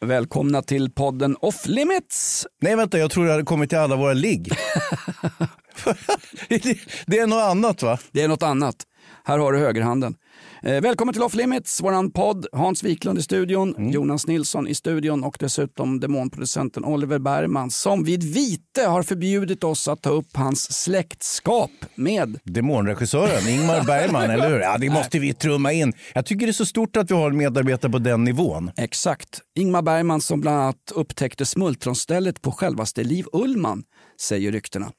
Välkomna till podden Off Limits. Nej vänta, jag tror jag hade kommit till alla våra ligg. det, det är något annat va? Det är något annat. Här har du högerhanden. Eh, välkommen till Off Limits, våran podd. Hans Wiklund i studion, Mm. Jonas Nilsson i studion och dessutom demonproducenten Oliver Bergman som vid vite har förbjudit oss att ta upp hans släktskap med Demonregissören Ingmar Bergman, eller hur? Ja, det måste vi trumma in. Jag tycker det är så stort att vi har en medarbetare på den nivån. Exakt. Ingmar Bergman som bland annat upptäckte smultronstället på självaste Liv Ullman, säger ryktena.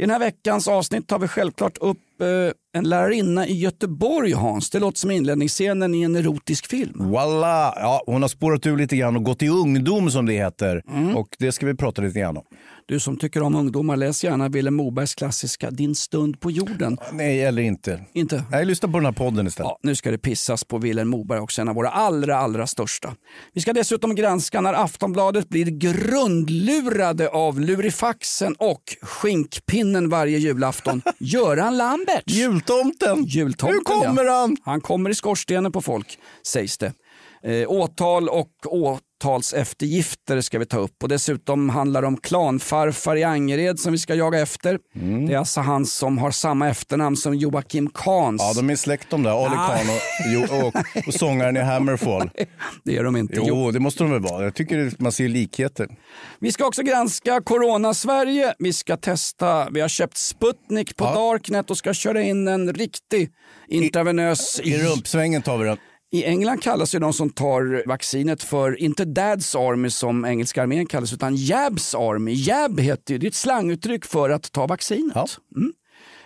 I den här veckans avsnitt tar vi självklart upp eh, en lärarinna i Göteborg, Hans. Det låter som inledningsscenen i en erotisk film. Voila! Ja, hon har spårat ur lite grann och gått i ungdom som det heter. Mm. Och det ska vi prata lite grann om. Du som tycker om ungdomar, läs gärna Vilhelm Mobergs klassiska Din stund på jorden. Nej, eller inte. Inte? Nej, lyssna på den här podden istället. Ja, nu ska det pissas på Vilhelm Moberg också, en av våra allra, allra största. Vi ska dessutom granska när Aftonbladet blir grundlurade av lurifaxen och skinkpinnen varje julafton, Göran Lambert. Jultomten! Jultomten, Nu kommer ja. han! Han kommer i skorstenen på folk, sägs det. Eh, åtal och åtalseftergifter ska vi ta upp och dessutom handlar det om klanfarfar i Angered som vi ska jaga efter. Mm. Det är alltså han som har samma efternamn som Joakim Kahns. Ja, de är släkt de där. Ali Ah. Khan och, jo, och, och sångaren i Hammerfall. Det är de inte. Jo, det måste de väl vara. Jag tycker man ser likheter. Vi ska också granska Corona-Sverige. Vi ska testa, vi har köpt Sputnik på Ja. Darknet och ska köra in en riktig intravenös... I rumpsvängen tar vi den. I England kallas ju de som tar vaccinet för, inte Dads Army som engelska armén kallas, utan Jabs Army. Jab heter ju, det är ett slanguttryck för att ta vaccinet. Ja. Mm.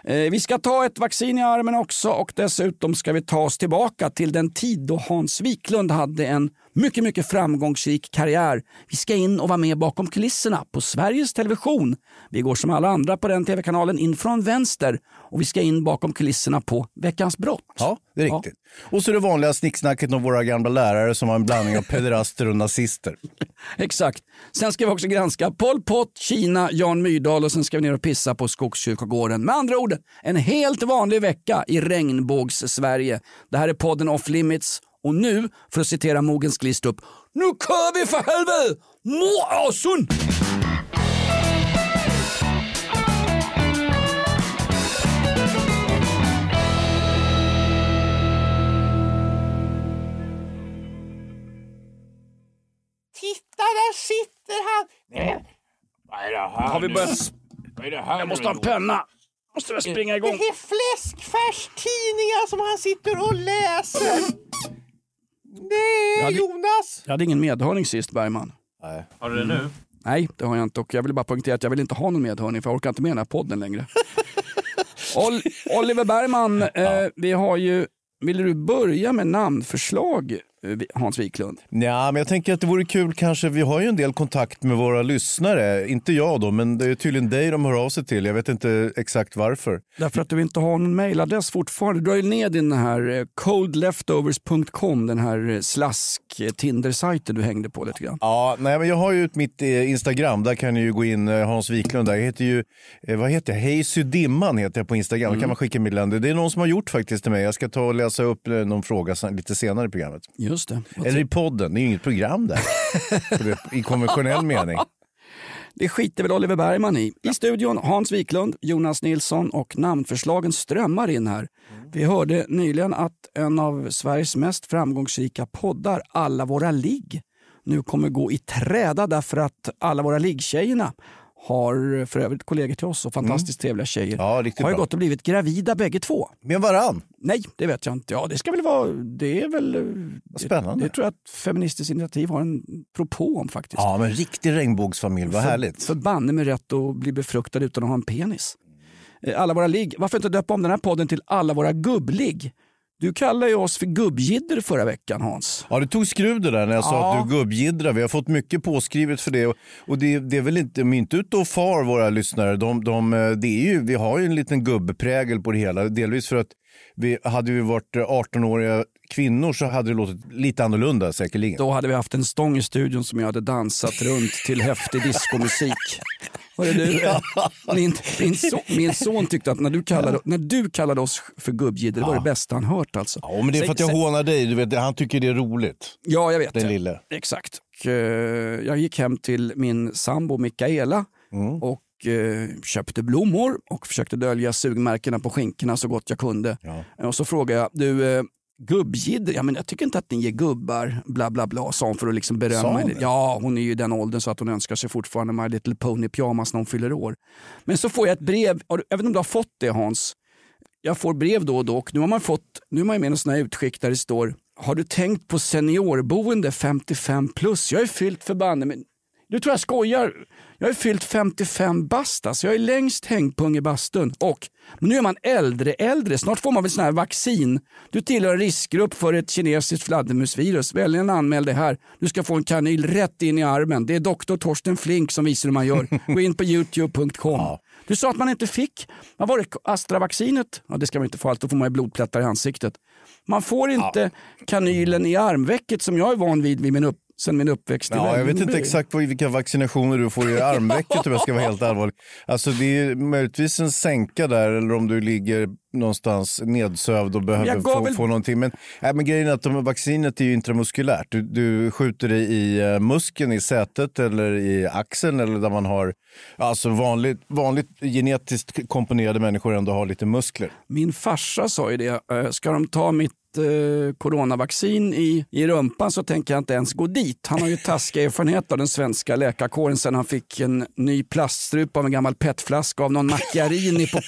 Eh, Vi ska ta ett vaccin i armen också och dessutom ska vi ta oss tillbaka till den tid då Hans Wiklund hade en mycket, mycket framgångsrik karriär. Vi ska in och vara med bakom kulisserna på Sveriges Television. Vi går som alla andra på den tv-kanalen in från vänster och vi ska in bakom kulisserna på Veckans brott. Ja, det är Ja. riktigt. Och så det vanliga snicksnacket om våra gamla lärare som var en blandning av pederaster och nazister. Exakt. Sen ska vi också granska Pol Pot, Kina, Jan Myrdal och sen ska vi ner och pissa på Skogskyrkogården. Med andra ord, en helt vanlig vecka i regnbågs-Sverige. Det här är podden Off Limits och nu, för att citera Mogens Glistrup, nu kör vi för helvete! Måasun! Titta, där sitter han! Nej, vad är det här Har vi börjat... Vad är det här Jag måste ha en penna. Måste jag springa Det igång. är fläskfärstidningar som han sitter och läser. Det är Ja, det- Jonas. Jag hade ingen medhörning sist, Bergman. Har du det nu? Nej, det har jag inte. Och jag vill bara poängtera att jag vill inte ha någon medhörning för jag orkar inte med den här podden längre. Ol Oliver Bergman, eh, vi har ju... Vill du börja med namnförslag, Hans Wiklund? Ja, men jag tänker att det vore kul kanske. Vi har ju en del kontakt med våra lyssnare. Inte jag då, men det är tydligen dig de hör av sig till. Jag vet inte exakt varför. Därför att du inte har någon mailadress fortfarande. Du har ju ner din här eh, coldleftovers.com, den här eh, slask eh, Tinder-sajten du hängde på lite grann. Ja, nej, men jag har ju mitt eh, Instagram. Där kan ni ju gå in, eh, Hans Wiklund. Där. Jag heter ju, eh, vad heter jag? Hejsy Dimman heter jag på Instagram. Då kan man skicka meddelande. Det är någon som har gjort faktiskt till mig. Jag ska ta och läsa upp eh, någon fråga lite senare i programmet. Just det. Eller i podden. Det är ju inget program där. I konventionell mening. Det skiter väl Oliver Bergman i. I studion Hans Wiklund, Jonas Nilsson och namnförslagen strömmar in här. Vi hörde nyligen att en av Sveriges mest framgångsrika poddar, Alla våra ligg, nu kommer gå i träda därför att alla våra liggtjejerna har för övrigt kollegor till oss och fantastiskt trevliga tjejer. Ja, har ju bra. gått och blivit gravida bägge två. Med varann. Nej, det vet jag inte. Ja, det ska väl vara... Det är väl... Vad spännande. Det, det tror jag att Feministiskt initiativ har en propå om faktiskt. Ja, men riktig regnbågsfamilj. Vad härligt. För banne med rätt att bli befruktad utan att ha en penis. Eh, Alla våra ligg. Varför inte döpa om den här podden till Alla våra gubbligg? Du kallade ju oss för gubbjidder förra veckan Hans. Ja, du tog skruv det där när jag sa Ja. att du gubbjiddrar. Vi har fått mycket påskrivet för det. Och, det, det är väl inte, de är inte ute och far våra lyssnare. De, de, eh, det är ju, vi har ju en liten gubbprägel på det hela. Delvis för att vi, hade vi varit eh, 18-åriga kvinnor så hade det låtit lite annorlunda säkerligen. Då hade vi haft en stång i studion som jag hade dansat runt till häftig diskomusik. Hörru du, min, min, son, min son tyckte att när du kallade, när du kallade oss för gubbjidder, det var det bästa han hört alltså. Ja, men det är för att jag hånar dig. Du vet, han tycker det är roligt. Ja, jag vet. Den lille. Exakt. Eh, jag gick hem till min sambo Mikaela Mm. och eh, köpte blommor och försökte dölja sugmärkena på skinkorna så gott jag kunde. Ja. Och så frågade jag, du eh, gubbjidder, ja, men jag tycker inte att ni är gubbar, bla bla bla, sa hon för att liksom berömma hon? Ja, hon är ju i den åldern så att hon önskar sig fortfarande My Little Pony pyjamas när hon fyller år. Men så får jag ett brev, jag vet om du har fått det Hans, jag får brev då och då och nu har man fått, nu är man med en sån här utskick där det står Har du tänkt på seniorboende 55 plus? Jag är fyllt förbanne men du tror jag skojar. Jag är fyllt 55 bast alltså. Jag är längst hängpung i bastun. Och nu är man äldre äldre. Snart får man väl sån här vaccin. Du tillhör en riskgrupp för ett kinesiskt fladdermusvirus. Väljen anmäl dig här. Du ska få en kanyl rätt in i armen. Det är doktor Torsten Flink som visar hur man gör. Gå in på youtube.com. Du sa att man inte fick, vad var det, Astra-vaccinet? Ja, det ska man inte få, allt då får man ju blodplättar i ansiktet. Man får inte kanylen i armvecket som jag är van vid, vid min upp, sen min uppväxt. i Ja, jag vet inte Vällingby. exakt vad- vilka vaccinationer du får i armvecket om jag ska vara helt allvarlig. Alltså det är möjligtvis en sänka där eller om du ligger någonstans nedsövd och behöver få, väl- få någonting. Men, nej, men grejen är att de, vaccinet är ju intramuskulärt. Du, du skjuter det i eh, muskeln, i sätet eller i axeln eller där man har alltså vanligt, vanligt genetiskt komponerade människor ändå har lite muskler. Min farsa sa ju det, ska de ta mitt eh, coronavaccin i, i rumpan så tänker jag inte ens gå dit. Han har ju taskiga erfarenhet av den svenska läkarkåren sen han fick en ny plaststrupe av en gammal petflaska av någon Macchiarini på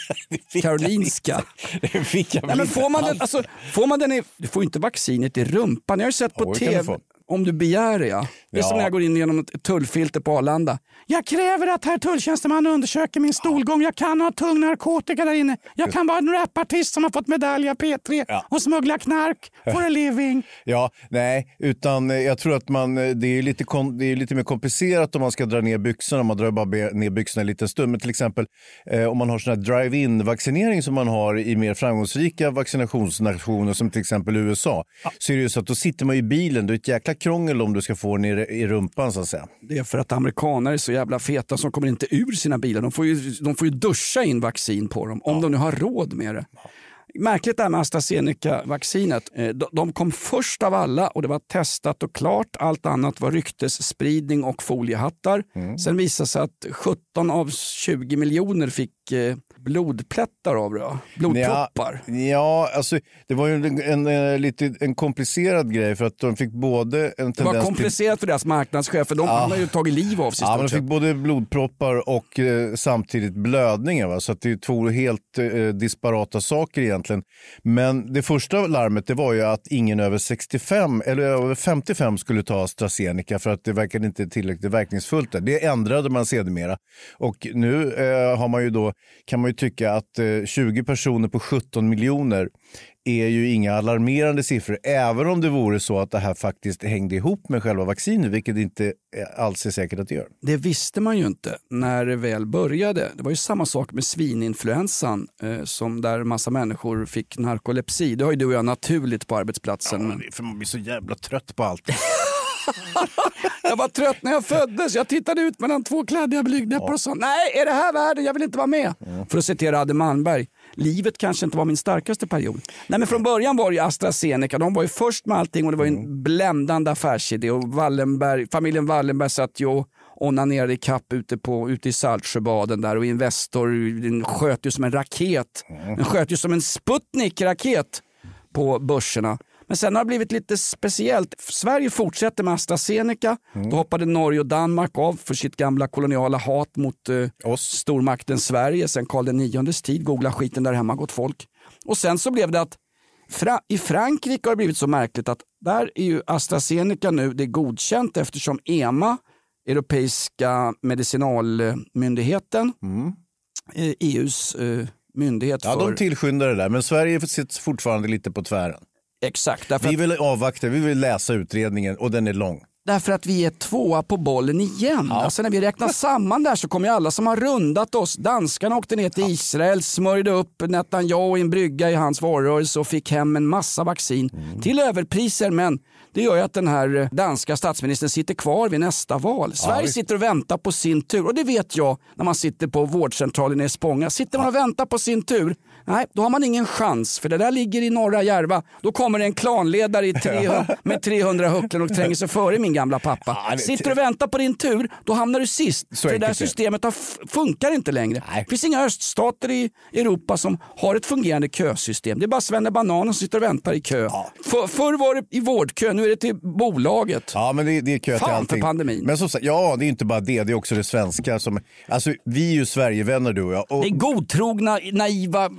Karolinska. Nej, väl men inte får man den, alls. alltså, får man den i, du får inte vaccinet i rumpan. Jag har ju sett på du tv, om du begär det. Ja. Det är som Ja. när jag går in genom ett tullfilter på Arlanda. Jag kräver att herr tulltjänsteman undersöker min stolgång. Jag kan ha tung narkotika där inne. Jag kan vara en rapartist som har fått medalj av P3 Ja. och smuggla knark for a living. Ja, nej, utan eh, jag tror att man, eh, det är, lite det är lite mer komplicerat om man ska dra ner byxorna. Man drar bara ner byxorna en liten stund. Men till exempel eh, om man har sån här drive-in vaccinering som man har i mer framgångsrika vaccinationsnationer som till exempel USA. Så är det ju så att då sitter man i bilen. Det är ett jäkla krångel om du ska få den i, rumpan så att säga. Det är för att amerikaner är så jävla feta som kommer inte ur sina bilar. De får ju, de får ju duscha in vaccin på dem om de nu har råd med det. Märkligt det här med AstraZeneca-vaccinet. Eh, de- kom först av alla och det var testat och klart. Allt annat var ryktesspridning och foliehattar. Sen visade sig att 17 av 20 miljoner fick eh, blodplättar av det. va? Blodproppar. Ja, ja, alltså det var ju en, en, en, lite, en komplicerad grej för att de fick både en Det var tendens till komplicerat för deras marknadschef, för de han har ju tagit liv av sig Ja, men de fick både blodproppar och eh, samtidigt blödningar. Va? Så det är två helt eh, disparata saker egentligen. Men det första larmet det var ju att ingen över 65 eller över 55 skulle ta AstraZeneca för att det verkade inte tillräckligt verkningsfullt. Där. Det ändrade man sedermera. Och nu eh, har man ju då, kan man ju tycka att eh, 20 personer på 17 miljoner är ju inga alarmerande siffror, även om det vore så att det här faktiskt hängde ihop med själva vaccinet, vilket inte eh, alls är säkert att det gör. Det visste man ju inte när det väl började. Det var ju samma sak med svininfluensan eh, som där massa människor fick narkolepsi. Det har ju du och jag naturligt på arbetsplatsen. men Det är för man blir så jävla trött på allt. jag var trött när jag föddes. Jag tittade ut mellan två kladdiga blygdläppar och sa nej, är det här världen? Jag vill inte vara med. För att citera Adde Malmberg. Livet kanske inte var min starkaste period. Nej, men från början var det ju AstraZeneca. De var ju först med allting och det var en bländande affärsidé. Och Wallenberg, familjen Wallenberg satt ju och onanerade i kapp ute, på, ute i Saltsjöbaden där och Investor den sköt ju som en raket. Den sköt ju som en Sputnik-raket på börserna. Men sen har det blivit lite speciellt. Sverige fortsätter med AstraZeneca. Då hoppade Norge och Danmark av för sitt gamla koloniala hat mot eh, Oss. stormakten Sverige sen Karl IX tid. Googla skiten där hemma gott folk. Och sen så blev det att Fra i Frankrike har det blivit så märkligt att där är ju AstraZeneca nu det är godkänt eftersom EMA, Europeiska medicinalmyndigheten, eh, EUs eh, myndighet Ja, för... de tillskyndar det där, men Sverige sitter fortfarande lite på tvären. Exakt, Vi vill avvakta, vi vill läsa utredningen och den är lång. därför att vi är tvåa på bollen igen. Alltså när vi räknar samman där så kommer ju alla som har rundat oss. Danskarna åkte ner till Israel, smörjde upp Netanyahu i en brygga i hans valrörelse och fick hem en massa vaccin till överpriser. Men det gör ju att den här danska statsministern sitter kvar vid nästa val. Sverige sitter och väntar på sin tur och det vet jag när man sitter på vårdcentralen i Spånga. Sitter man och väntar på sin tur, nej då har man ingen chans för det där ligger i norra Järva. Då kommer en klanledare i 300, med 300 hucklen och tränger sig före min gamla pappa. Ja, Sitter du och väntar på din tur, då hamnar du sist. Så för det där systemet har funkar inte längre. Nej. Det finns inga öststater i Europa som har ett fungerande kösystem. Det är bara Svenne Bananen som sitter och väntar i kö. För, förr var det i vårdkö, nu är det till bolaget. Ja, men det, det är kö till Fan för allting. pandemin. Men som sagt, ja, det är inte bara det, det är också det svenska. Som, alltså, vi är ju Sverigevänner du och jag. Och, Det är godtrogna, naiva...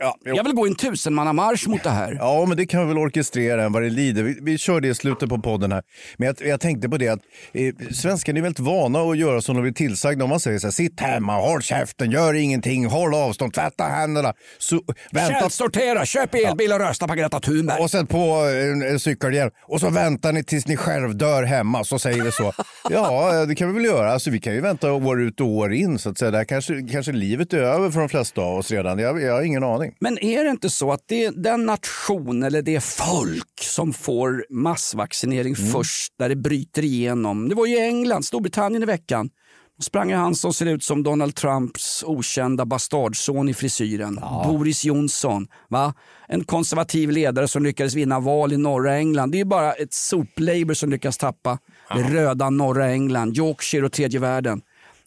Ja, jo. jag vill gå en tusenmannamarsch mot det här. Ja, men det kan vi väl orkestrera än vad det lider. Vi, vi kör det i slutet på podden här. Men jag, jag tänkte på det att eh, svenskarna är väldigt vana att göra som de blir tillsagda. Om man säger så här, sitt hemma, håll käften, gör ingenting, håll avstånd, tvätta händerna. Så, vänta, Källsortera, köp elbil och rösta på Greta Thunberg. och sätt på en, en cykelhjälm och så väntar ni tills ni själv dör hemma, så säger vi så. Ja, det kan vi väl göra. Alltså, vi kan ju vänta år ut och år in. Så att säga. Där kanske, kanske livet är över för de flesta av oss redan. Jag, jag har ingen aning. Men är det inte så att det är den nation eller det folk som får massvaccinering Mm. först där det bryter igenom? Det var ju England, Storbritannien i veckan. Då sprang han som ser ut som Donald Trumps okända bastardson i frisyren. Boris Johnson. Va? En konservativ ledare som lyckades vinna val i norra England. Det är bara ett sop-Labour som lyckas tappa det röda norra England, Yorkshire och tredje världen.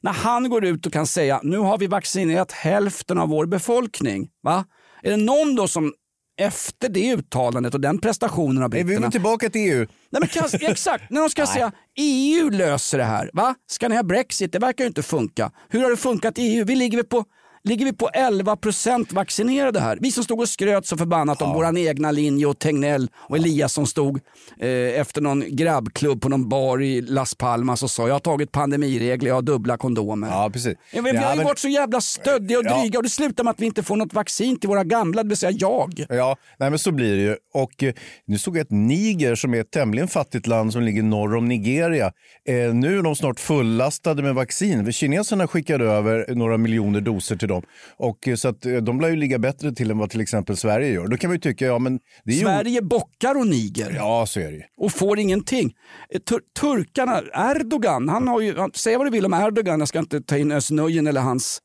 När han går ut och kan säga nu har vi vaccinerat hälften av vår befolkning. Va? Är det någon då som efter det uttalandet och den prestationen av vi britterna vill tillbaka till EU. Nej, men kan, exakt, när de ska säga EU löser det här. Va? Ska ni ha Brexit? Det verkar ju inte funka. Hur har det funkat i EU? Vi ligger, vi på, ligger vi på 11 procent vaccinerade här? Vi som stod och skröt så förbannat om våran egna linje och Tegnell och Elias som stod eh, efter någon grabbklubb på någon bar i Las Palmas och sa jag har tagit pandemiregler, jag har dubbla kondomer. Ja, precis. Ja, vi Ja, har ju men- varit så jävla stöddiga och Ja. dryga och det slutar med att vi inte får något vaccin till våra gamla, det vill säga jag. Ja, nej men så blir det ju. Och eh, nu såg jag att Niger, som är ett tämligen fattigt land som ligger norr om Nigeria, eh, nu är de snart fullastade med vaccin. Kineserna skickade över några miljoner doser till dem. Och, eh, så att, eh, de lär ju ligga bättre till än vad till exempel Sverige gör. Då kan man ju tycka, ja men. Sverige bockar och niger. Ja, så är det och får ingenting. Eh, Tur turkarna, Erdogan, han har ju, han, säg vad du vill om Erdogan, jag ska inte ta in Özz eller hans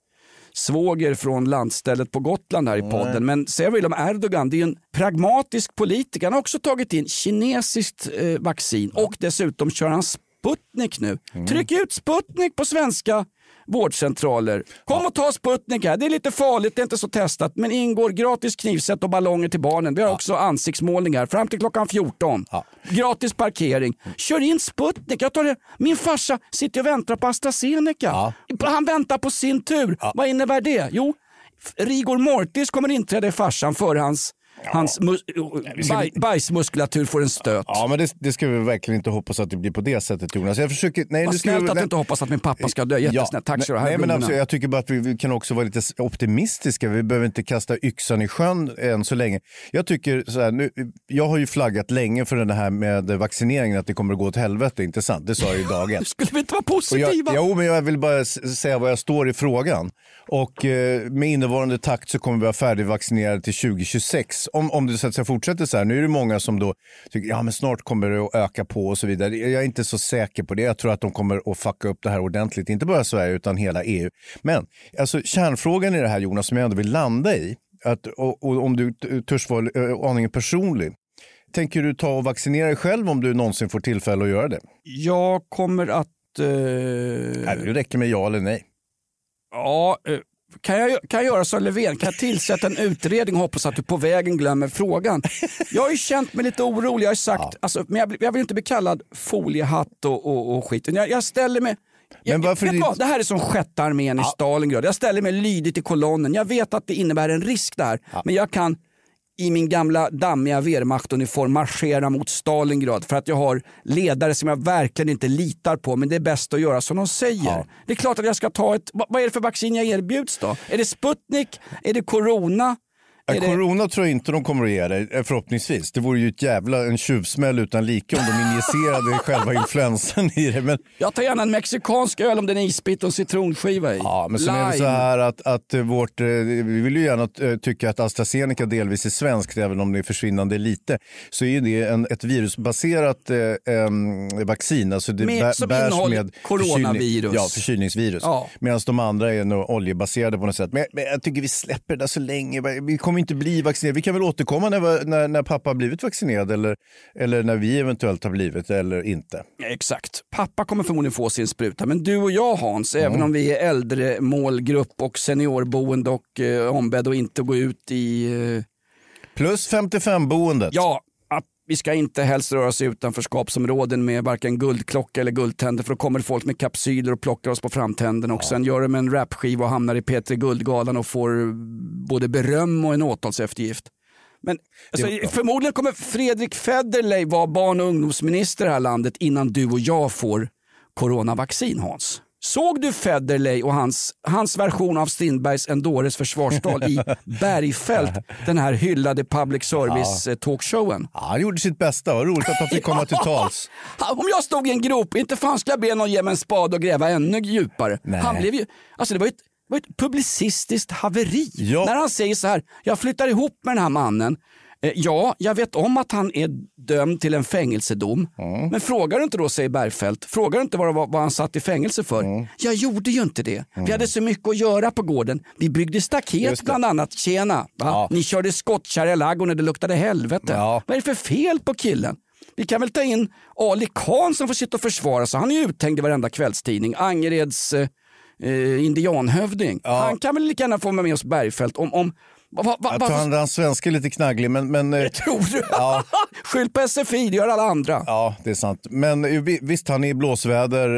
svåger från landstället på Gotland här i podden. Men säg vad du vill om Erdogan, det är ju en pragmatisk politiker. Han har också tagit in kinesiskt eh, vaccin och dessutom kör han Sputnik nu. Tryck ut Sputnik på svenska vårdcentraler. Kom och ta Sputnik här. Det är lite farligt, det är inte så testat. Men ingår gratis knivsätt och ballonger till barnen. Vi har också ansiktsmålningar fram till klockan 14. Gratis parkering. Kör in Sputnik. Jag tar det. Min farsa sitter och väntar på AstraZeneca. Han väntar på sin tur. Vad innebär det? Jo, rigor mortis kommer inträda i farsan före hans, hans mus- baj, bajsmuskulatur får en stöt. Ja, men det, det ska vi verkligen inte hoppas att det blir på det sättet Jonas. Jag försöker... Nej, Vad vi- snällt att du inte hoppas att min pappa ska dö. Jättesnällt. Tack så du nej, men alltså, Jag tycker bara att vi kan också vara lite optimistiska. Vi behöver inte kasta yxan i sjön än så länge. Jag tycker så här, nu, jag har ju flaggat länge för det här med vaccineringen, att det kommer att gå åt helvete, inte sant? Det sa jag ju dag ett. Skulle vi inte vara Och jag, positiva? jo, men jag vill bara säga vad jag står i frågan. Och eh, med innevarande takt så kommer vi vara färdigvaccinerade till 2026. Om, om det så att säga, fortsätter så här. Nu är det många som då tycker ja men snart kommer det att öka på och så vidare. Jag är inte så säker på det. Jag tror att de kommer att fucka upp det här ordentligt. Inte bara Sverige utan hela EU. Men alltså, kärnfrågan i det här Jonas, som jag ändå vill landa i, att, och, och om du törs vara eh, aningen personlig. Tänker du ta och vaccinera dig själv om du någonsin får tillfälle att göra det? Jag kommer att... eh, Nej, det räcker med ja eller nej. Ja, eh, kan jag, kan jag göra som Löfven? Kan jag tillsätta en utredning och hoppas att du på vägen glömmer frågan? Jag har ju känt mig lite orolig. Jag har sagt, alltså, men jag, jag vill inte bli kallad foliehatt och, och, och skit. Jag, jag ställer mig... Jag, varför vet vad? Det här är som sjätte armén i Stalingrad. Jag ställer mig lydigt i kolonnen. Jag vet att det innebär en risk där. Men jag kan i min gamla dammiga Wehrmachtuniform marschera mot Stalingrad för att jag har ledare som jag verkligen inte litar på men det är bäst att göra som de säger. Det är klart att jag ska ta ett, vad vad är det för vaccin jag erbjuds då? Är det Sputnik? Är det Corona? Ja, corona tror jag inte de kommer att ge dig, eh, förhoppningsvis. Det vore ju ett jävla en tjuvsmäll utan like om de injicerade själva influensan i det. Men, Jag tar gärna en mexikansk öl om den är isbit och citronskiva i. ja, men sen är det så här att, att eh, vårt, eh, vi vill ju gärna tycka att AstraZeneca delvis är svenskt, även om det är försvinnande lite. Så är ju det en, ett virusbaserat eh, vaccin. Alltså det Med- som bärs med coronavirus. Ja, förkylningsvirus. Ja. Medan de andra är nog oljebaserade på något sätt. Men, men jag tycker vi släpper det där så länge. Vi kommer inte bli vaccinerade. Vi kan väl återkomma när, när, när pappa har blivit vaccinerad eller, eller när vi eventuellt har blivit eller inte. Exakt. Pappa kommer förmodligen få sin spruta, men du och jag Hans, Mm. även om vi är äldre målgrupp och seniorboende och eh, ombedd att inte gå ut i... Eh, Plus 55-boendet. ja, vi ska inte helst röra oss i utanförskapsområden med varken guldklocka eller guldtänder för då kommer folk med kapsyler och plockar oss på framtänderna och sen gör de en rapskiva och hamnar i P3 Guldgalan och får både beröm och en åtalseftergift. Men alltså, förmodligen kommer Fredrik Federley vara barn och ungdomsminister i det här landet innan du och jag får coronavaccin Hans. Såg du Federley och hans, hans version av Strindbergs En dåres försvarstal i Bergfält, den här hyllade public service ja. talkshowen? Ja, han gjorde sitt bästa. Vad roligt att han fick komma till tals. Om jag stod i en grop, inte fan skulle jag be någon ge mig en spade och gräva ännu djupare. Nej. Han blev ju, alltså det var ju ett, var ett publicistiskt haveri. Ja. När han säger så här, jag flyttar ihop med den här mannen. Eh, Ja, jag vet om att han är dömd till en fängelsedom. Men frågar du inte då, säger Bergfeldt, frågar du inte vad, vad, vad han satt i fängelse för? Jag gjorde ju inte det. Vi hade så mycket att göra på gården. Vi byggde staket bland annat. Tjena! Ja. Ni körde skottkärra i ladugården det luktade helvete. Ja. Vad är det för fel på killen? Vi kan väl ta in Ali Khan som får sitta och försvara sig. Han är uthängd i varenda kvällstidning. Angereds eh, eh, indianhövding. Han kan väl lika gärna få med oss Bergfeldt om... om va, va, Jag tror han, hans svenska är lite knagglig, men... men eh, Tror du? Ja. Skyll på SFI, det gör alla andra. Ja, det är sant. Men eh, vi- visst, han är i blåsväder,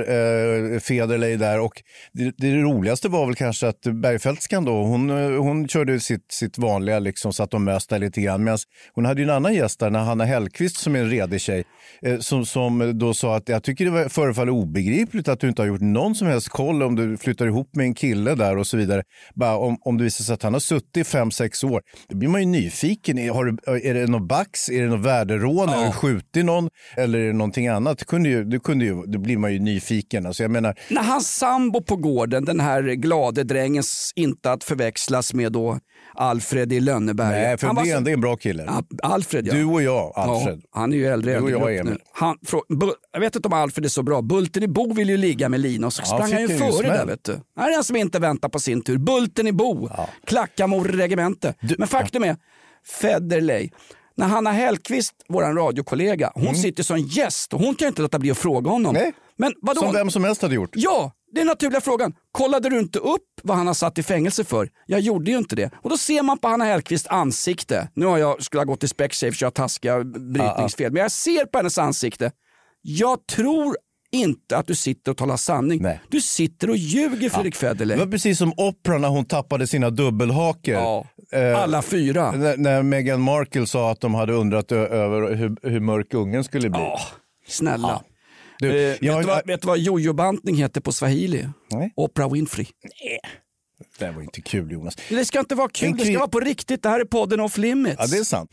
eh, Federley där. Och det, det roligaste var väl kanske att Bergfeldtskan då, hon, eh, hon körde sitt, sitt vanliga, liksom, och mös där lite grann. Medan hon hade ju en annan gäst där, Hanna Hellqvist som är en redig tjej, eh, som, som då sa att jag tycker det förefaller obegripligt att du inte har gjort någon som helst koll om du flyttar ihop med en kille där och så vidare. Bara om, om det visar sig att han har suttit fem, sex år, då blir man ju nyfiken. Har du, är det någon bax? Är det något värderån? Har du skjutit någon? Eller är det någonting annat? Det, kunde ju, det, kunde ju, då blir man ju nyfiken. Alltså jag menar, När hans sambo på gården, den här glade drängen, inte att förväxlas med då Alfred i Lönneberga. nej, för Han det, är så- en- det är en bra kille. Ja, Alfred ja. Du och jag, Alfred. Ja, han är ju äldre Du och jag, Emil. Han, frå, Bu- jag vet inte om Alfred är så bra. Bulten i Bo vill ju ligga med Lina och så sprang han ju före smäll. där vet du. Han är den som inte väntar på sin tur. Bulten i Bo, Klackamo regemente. Men faktum är, Federley, när Hanna Hellqvist, vår radiokollega, hon sitter som gäst och hon kan inte låta bli att fråga honom. Mm. Nej. Men vadå? Som vem som helst hade gjort. Ja, det är den naturliga frågan. Kollade du inte upp vad han har satt i fängelse för? Jag gjorde ju inte det. Och då ser man på Hanna Hellquists ansikte. Nu har jag, skulle jag gått till Specsave för jag har taskiga brytningsfel. Men jag ser på hennes ansikte. Jag tror inte att du sitter och talar sanning. Nej. Du sitter och ljuger Fredrik Federley. Det var precis som Oprah när hon tappade sina dubbelhakor. Ja, Eh, alla fyra. När, när Meghan Markle sa att de hade undrat över hur, hur mörk ungen skulle bli. Ja, snälla. Du, Eh, vet, jag, du vad, vet du vad jojobantning heter på swahili? Nej. Oprah Winfrey. Det här var inte kul Jonas. Det ska inte vara kul, En det ska vara på riktigt. Det här är podden off limits. Ja, det är sant.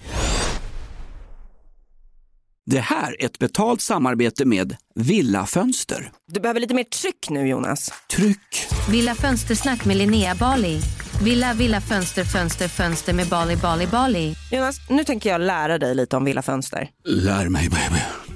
Det här är ett betalt samarbete med Villa Fönster. Du behöver lite mer tryck nu Jonas. Tryck! Villa Fönstersnack med Linnea Bali. Villa, villa, fönster, fönster, fönster med Bali, Bali, Bali. Jonas, nu tänker jag lära dig lite om Villa Fönster. Lär mig baby.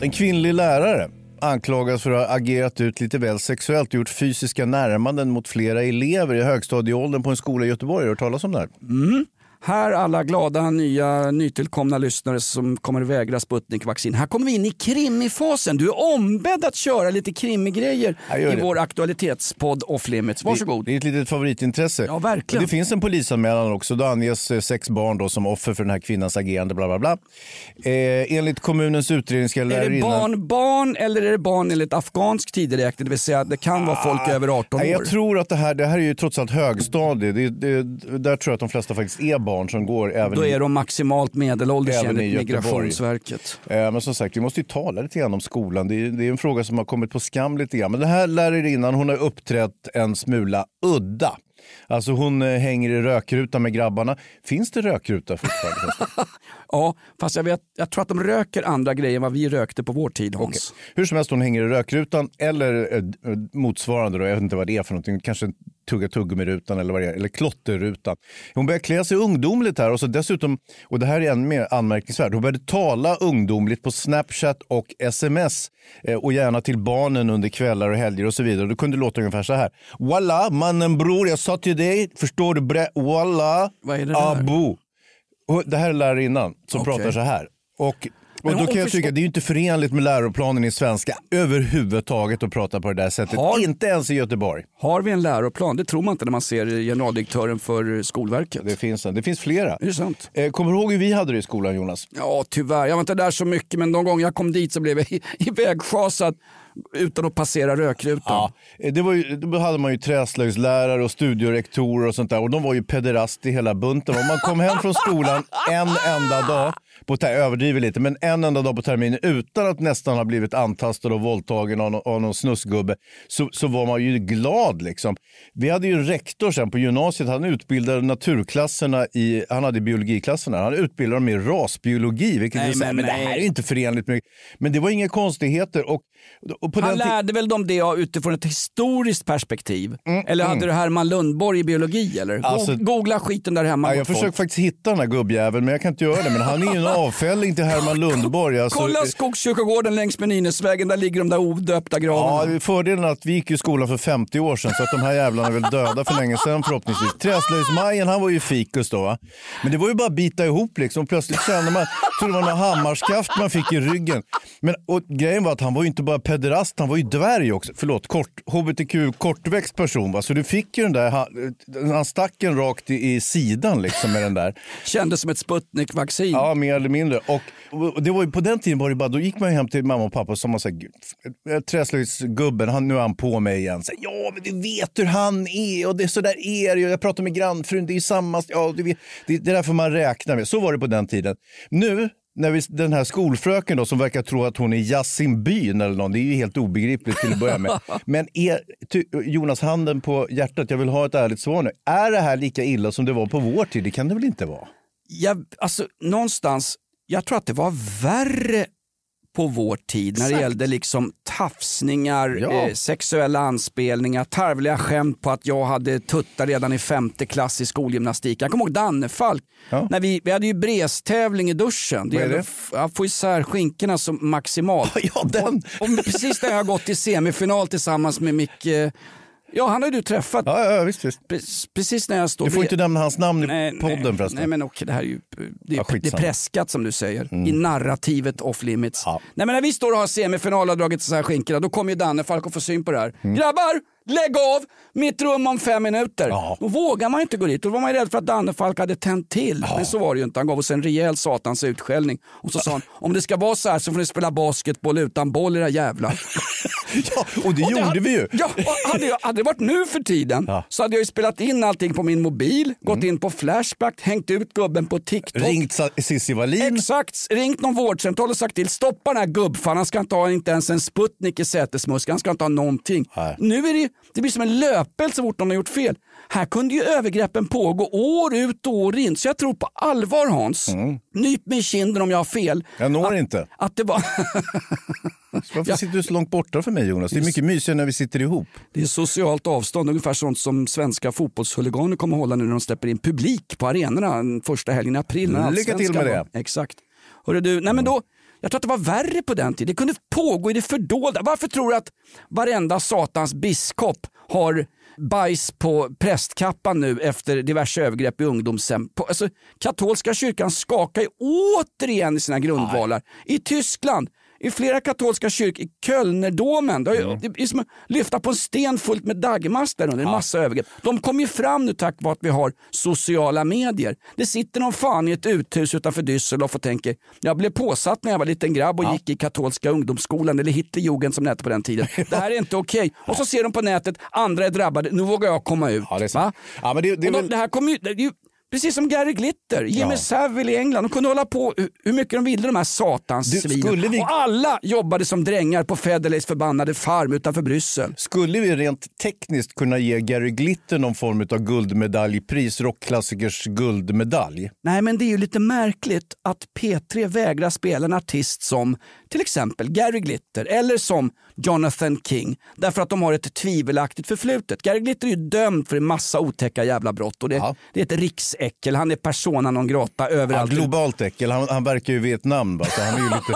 En kvinnlig lärare anklagas för att ha agerat ut lite väl sexuellt och gjort fysiska närmanden mot flera elever i högstadieåldern på en skola i Göteborg. Har du hört talas om det här? Mm. Här alla glada nya nytillkomna lyssnare som kommer att vägra Sputnik-vaccin. Här kommer vi in i krimifasen. Du är ombedd att köra lite krimigrejer i det. vår aktualitet's off limits. Varsågod. Det, det är ett litet favoritintresse. Ja, verkligen. Det finns en polisanmälan också. Då anges eh, sex barn då som offer för den här kvinnans agerande. Bla, bla, bla. Eh, enligt kommunens utredning ska Är det barn barn eller är det barn enligt afghansk tideräkning? Det vill säga det kan vara folk över 18 år. Jag tror att det här, det här är ju trots allt högstadie. Det, det, där tror jag att de flesta faktiskt är barn som går även Då är de maximalt medelålders enligt. Migrationsverket. Eh, Men som sagt, vi måste ju tala lite grann om skolan. Det är, det är en fråga som har kommit på skam lite grann. Men den här lärarinnan, hon har uppträtt en smula udda. Alltså hon eh, hänger i rökrutan med grabbarna. Finns det rökruta fortfarande? Ja, fast jag, vet, jag tror att de röker andra grejer än vad vi rökte på vår tid Hans. Okej. Hur som helst, hon hänger i rökrutan eller eh, motsvarande, då, jag vet inte vad det är för någonting, kanske tugga tuggummi-rutan eller vad det är, eller klotterrutan. Hon börjar klä sig ungdomligt här och så dessutom, och det här är än mer anmärkningsvärt, hon började tala ungdomligt på Snapchat och sms eh, och gärna till barnen under kvällar och helger och så vidare. Det kunde låta ungefär så här. Walla, mannen bror, jag sa till dig, förstår du bre? Walla, det abu. Och Det här är lärarinnan som Okej. pratar så här. Och och då kan jag tycka det är ju inte förenligt med läroplanen i svenska överhuvudtaget att prata på det där sättet. Har- Inte ens i Göteborg. Har vi en läroplan? Det tror man inte när man ser generaldirektören för Skolverket. Det finns en. Det finns flera. Är det sant? Eh, kommer du ihåg hur vi hade det i skolan Jonas? Ja, tyvärr. Jag var inte där så mycket, men de gånger jag kom dit så blev jag i- ivägschasad utan att passera rökrutan. Ja, eh, det var ju, då hade man ju träslöjdslärare och studierektorer och sånt där och de var ju pederast i hela bunten. Om man kom hem från skolan en enda dag, på jag överdriver lite, men en enda dag på terminen utan att nästan ha blivit antastad och våldtagen av, nå- av någon snusgubbe så, så var man ju glad. Liksom. Vi hade ju en rektor sen på gymnasiet, han utbildade naturklasserna i, han hade biologiklasserna, han utbildade dem i rasbiologi, vilket Nej, är här, men men det här är inte förenligt med... Men det var inga konstigheter. Och, och Han lärde väl dem det utifrån ett historiskt perspektiv? eller hade du Herman Lundborg i biologi? Eller? Mm, Alltså- Googla skiten där hemma. Ja, jag försöker faktiskt hitta den här gubbjäveln men jag kan inte göra det. Men han är en avfälling till Herman Lundborg. Alltså, Kolla Skogskyrkogården längs med Nynäsvägen, där ligger de där odöpta gravarna. Ja, fördelen är att vi gick i skolan för 50 år sedan så att de här jävlarna är väl döda för länge sedan förhoppningsvis. Träslöjdsmajen han var ju fikus då va. Men det var ju bara att bita ihop liksom. Plötsligt kände man, trodde det var några hammarskaft man fick i ryggen. Men och grejen var att han var ju inte bara pederast, han var ju dvärg också. Förlåt, kort, hbtq, kortväxt person va. Så du fick ju den där, han, han stack en rakt i, i sidan liksom med den där. Kändes som ett Sputnik-vaccin. Ja, mer eller mindre. Och, och det var ju, på den tiden var det bara, då gick man hem till mamma och pappa och sa man så här, "Gud, träslöjdsgubben, han, nu är han på mig igen. Så, här, ja, men du vet hur han är och det så där är det. Jag pratar med grannfrun, det är samma, ja, du vet, det, det är därför man räknar med. Så var det på den tiden. Nu när vi, den här skolfröken då, som verkar tro att hon är Yasin Byn eller någon, det är ju helt obegripligt till att börja med. Men är, ty, Jonas, handen på hjärtat, jag vill ha ett ärligt svar nu. Är det här lika illa som det var på vår tid? Det kan det väl inte vara? Jag, alltså, någonstans, jag tror att det var värre på vår tid när det gällde liksom tafsningar, Ja. eh, sexuella anspelningar, tarvliga skämt på att jag hade tuttar redan i femte klass i skolgymnastik. Jag kommer ihåg Dannefalk, när vi, vi hade ju brestävling i duschen. Det Vad är det? att få isär skinkorna maximalt. Ja, den. Och, och precis när jag har gått till semifinal tillsammans med Micke, ja han har ju du träffat. Ja, ja visst, visst. Pre- Precis när jag står Du får vid- inte nämna hans namn i Nej, podden nej, förresten. Nej men okej, det här är ju det är, Ja, det är. Mm. preskat som du säger. I narrativet off limits. Nej men när vi står och har semifinal och dragit så här skinkorna, då kommer ju Danne Falk och får syn på det här. Mm. Grabbar, lägg av! Mitt rum om fem minuter. Då vågar man inte gå dit. Då var man ju rädd för att Danne Falk hade tänt till. Men så var det ju inte. Han gav oss en rejäl satans utskällning. Och så sa han, om det ska vara så här så får ni spela basketboll utan boll era jävlar. ja, och det gjorde hade, vi ju. Ja, och hade, jag, hade det varit nu för tiden så hade jag ju spelat in allting på min mobil, gått in på Flashback, hängt ut gubben på TikTok. Mm. Ringt Cissi Wallin. Exakt, ringt någon vårdcentral och sagt till stoppa den här gubbfan, han ska inte ha inte ens en Sputnik i sätesmuskeln, han ska inte ha någonting. Nu är det, det blir som en löpeld så fort någon har gjort fel. Här kunde ju övergreppen pågå år ut och år in, så jag tror på allvar Hans, nyp mig i kinden om jag har fel. Jag når inte. Att det var... Varför sitter du så långt borta för mig Jonas? Det är mycket mysigare när vi sitter ihop. Det är socialt avstånd, ungefär sånt som svenska fotbollshuliganer kommer hålla nu när de släpper in publik på arenorna första helgen i april. Lycka till med var. det. Exakt. Hörru du, nej men då, jag tror att det var värre på den tiden. Det kunde pågå i det fördolda. Varför tror du att varenda satans biskop har bajs på prästkappan nu efter diverse övergrepp i ungdomshem? Alltså, katolska kyrkan skakar ju återigen i sina grundvalar. I Tyskland, i flera katolska kyrkor, i Kölnerdomen, det, ju- det är som att lyfta på en sten fullt med daggmask där under, en massa övergrepp. De kommer ju fram nu tack vare att vi har sociala medier. Det sitter någon fan i ett uthus utanför Düsseldorf och tänker, jag blev påsatt när jag var liten grabb och gick i katolska ungdomsskolan, eller Hitlerjugend som det hette på den tiden. Det här är inte okej. Och så ser de på nätet, andra är drabbade, nu vågar jag komma ut. Ja, det är Va? Ja, men det, det de, väl... det här kommer ju, det är ju precis som Gary Glitter, Jimmy Ja. Savile i England. De kunde hålla på hur- mycket de ville de här satans Du, svinen. skulle vi- Och alla jobbade som drängar på Federleys förbannade farm utanför Bryssel. Skulle vi rent tekniskt kunna ge Gary Glitter någon form av guldmedaljpris, rockklassikers guldmedalj? Nej men det är ju lite märkligt att P3 vägrar spela en artist som till exempel Gary Glitter eller som Jonathan King därför att de har ett tvivelaktigt förflutet. Gary Glitter är ju dömd för en massa otäcka jävla brott och det, det är ett riksäckel. Han är persona non grata Ja, överallt. globalt äckel, han, han verkar ju i Vietnam. Va? Så han är ju lite...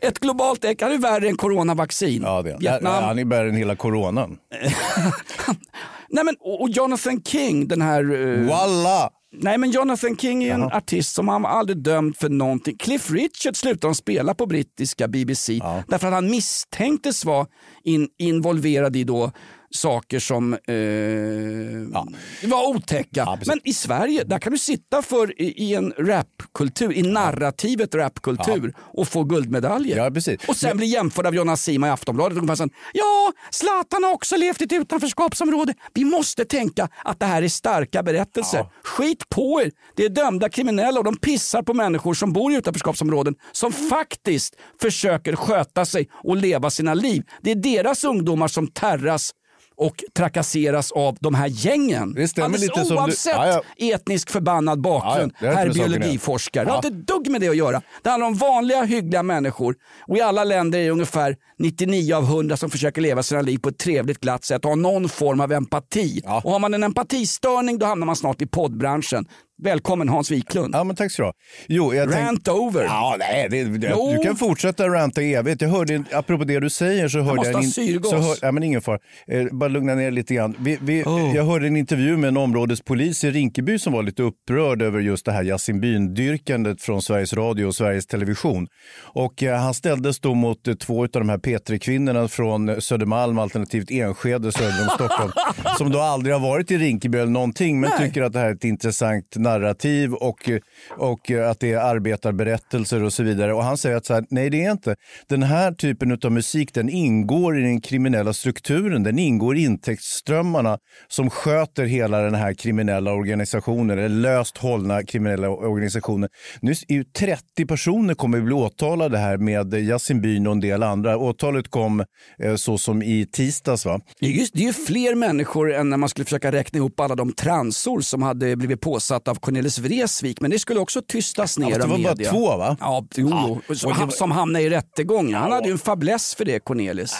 ett globalt äckel, han är värre än coronavaccin. ja, det. Vietnam. Han är värre än hela coronan. Nej, men, och, Jonathan King, den här... eh, Walla! Nej men Jonathan King är en artist som han var aldrig dömd för någonting. Cliff Richard slutade de spela på brittiska BBC därför att han misstänktes vara in, involverad i då saker som eh, var otäcka. men i Sverige, där kan du sitta för i, en rapkultur, i narrativet rapkultur och få guldmedaljer. Ja. Och sen bli jämförd av Jonas Sima i Aftonbladet. Och sen, ja, Zlatan har också levt i ett utanförskapsområde. Vi måste tänka att det här är starka berättelser. Skit på er! Det är dömda kriminella och de pissar på människor som bor i utanförskapsområden som faktiskt försöker sköta sig och leva sina liv. Det är deras ungdomar som terras och trakasseras av de här gängen. Det stämmer Alldeles lite som du- oavsett Ja, ja. etnisk förbannad bakgrund. Ja, herr biologiforskare. Det har inte ett dugg med det att göra. Det handlar om vanliga hyggliga människor och i alla länder är det ungefär 99 av 100 som försöker leva sina liv på ett trevligt glatt sätt och ha någon form av empati. Och har man en empatistörning då hamnar man snart i poddbranschen. Välkommen Hans Wiklund. Ja, men tack så du ha. Jo, jag tänk- Rant over. Ja, nej, det, det, Jo. du kan fortsätta ranta evigt. Jag hörde, apropå det du säger så hörde måste jag... ha en syrgas. så hör, ja, men ingen fara. Eh, bara lugna ner lite grann. Vi, vi, Oh. Jag hörde en intervju med en områdespolis i Rinkeby som var lite upprörd över just det här Yasin Byn-dyrkandet från Sveriges Radio och Sveriges Television. Och eh, han ställdes då mot eh, två av de här P3-kvinnorna från Södermalm alternativt Enskede söder om Stockholm som då aldrig har varit i Rinkeby eller någonting men tycker att det här är ett intressant narrativ och, och att det är arbetarberättelser och så vidare. Och han säger att så här, nej det är inte. Den här typen av musik den ingår i den kriminella strukturen. Den ingår i intäktsströmmarna som sköter hela den här kriminella organisationen, eller löst hållna kriminella organisationen. Nu är ju 30 personer kommer att bli åtalade här med Yasin Byn och en del andra. Åtalet kom eh, så som i tisdags. Va? Det är, just, det är ju fler människor än när man skulle försöka räkna ihop alla de transor som hade blivit påsatta Cornelis Vreeswijk. Men det skulle också tystas ner Ja, det av var bara media. två, va? Ja, jo, Ja. Som, det var- som hamnade i rättegång. Han hade ju en fäbless för det, Cornelis.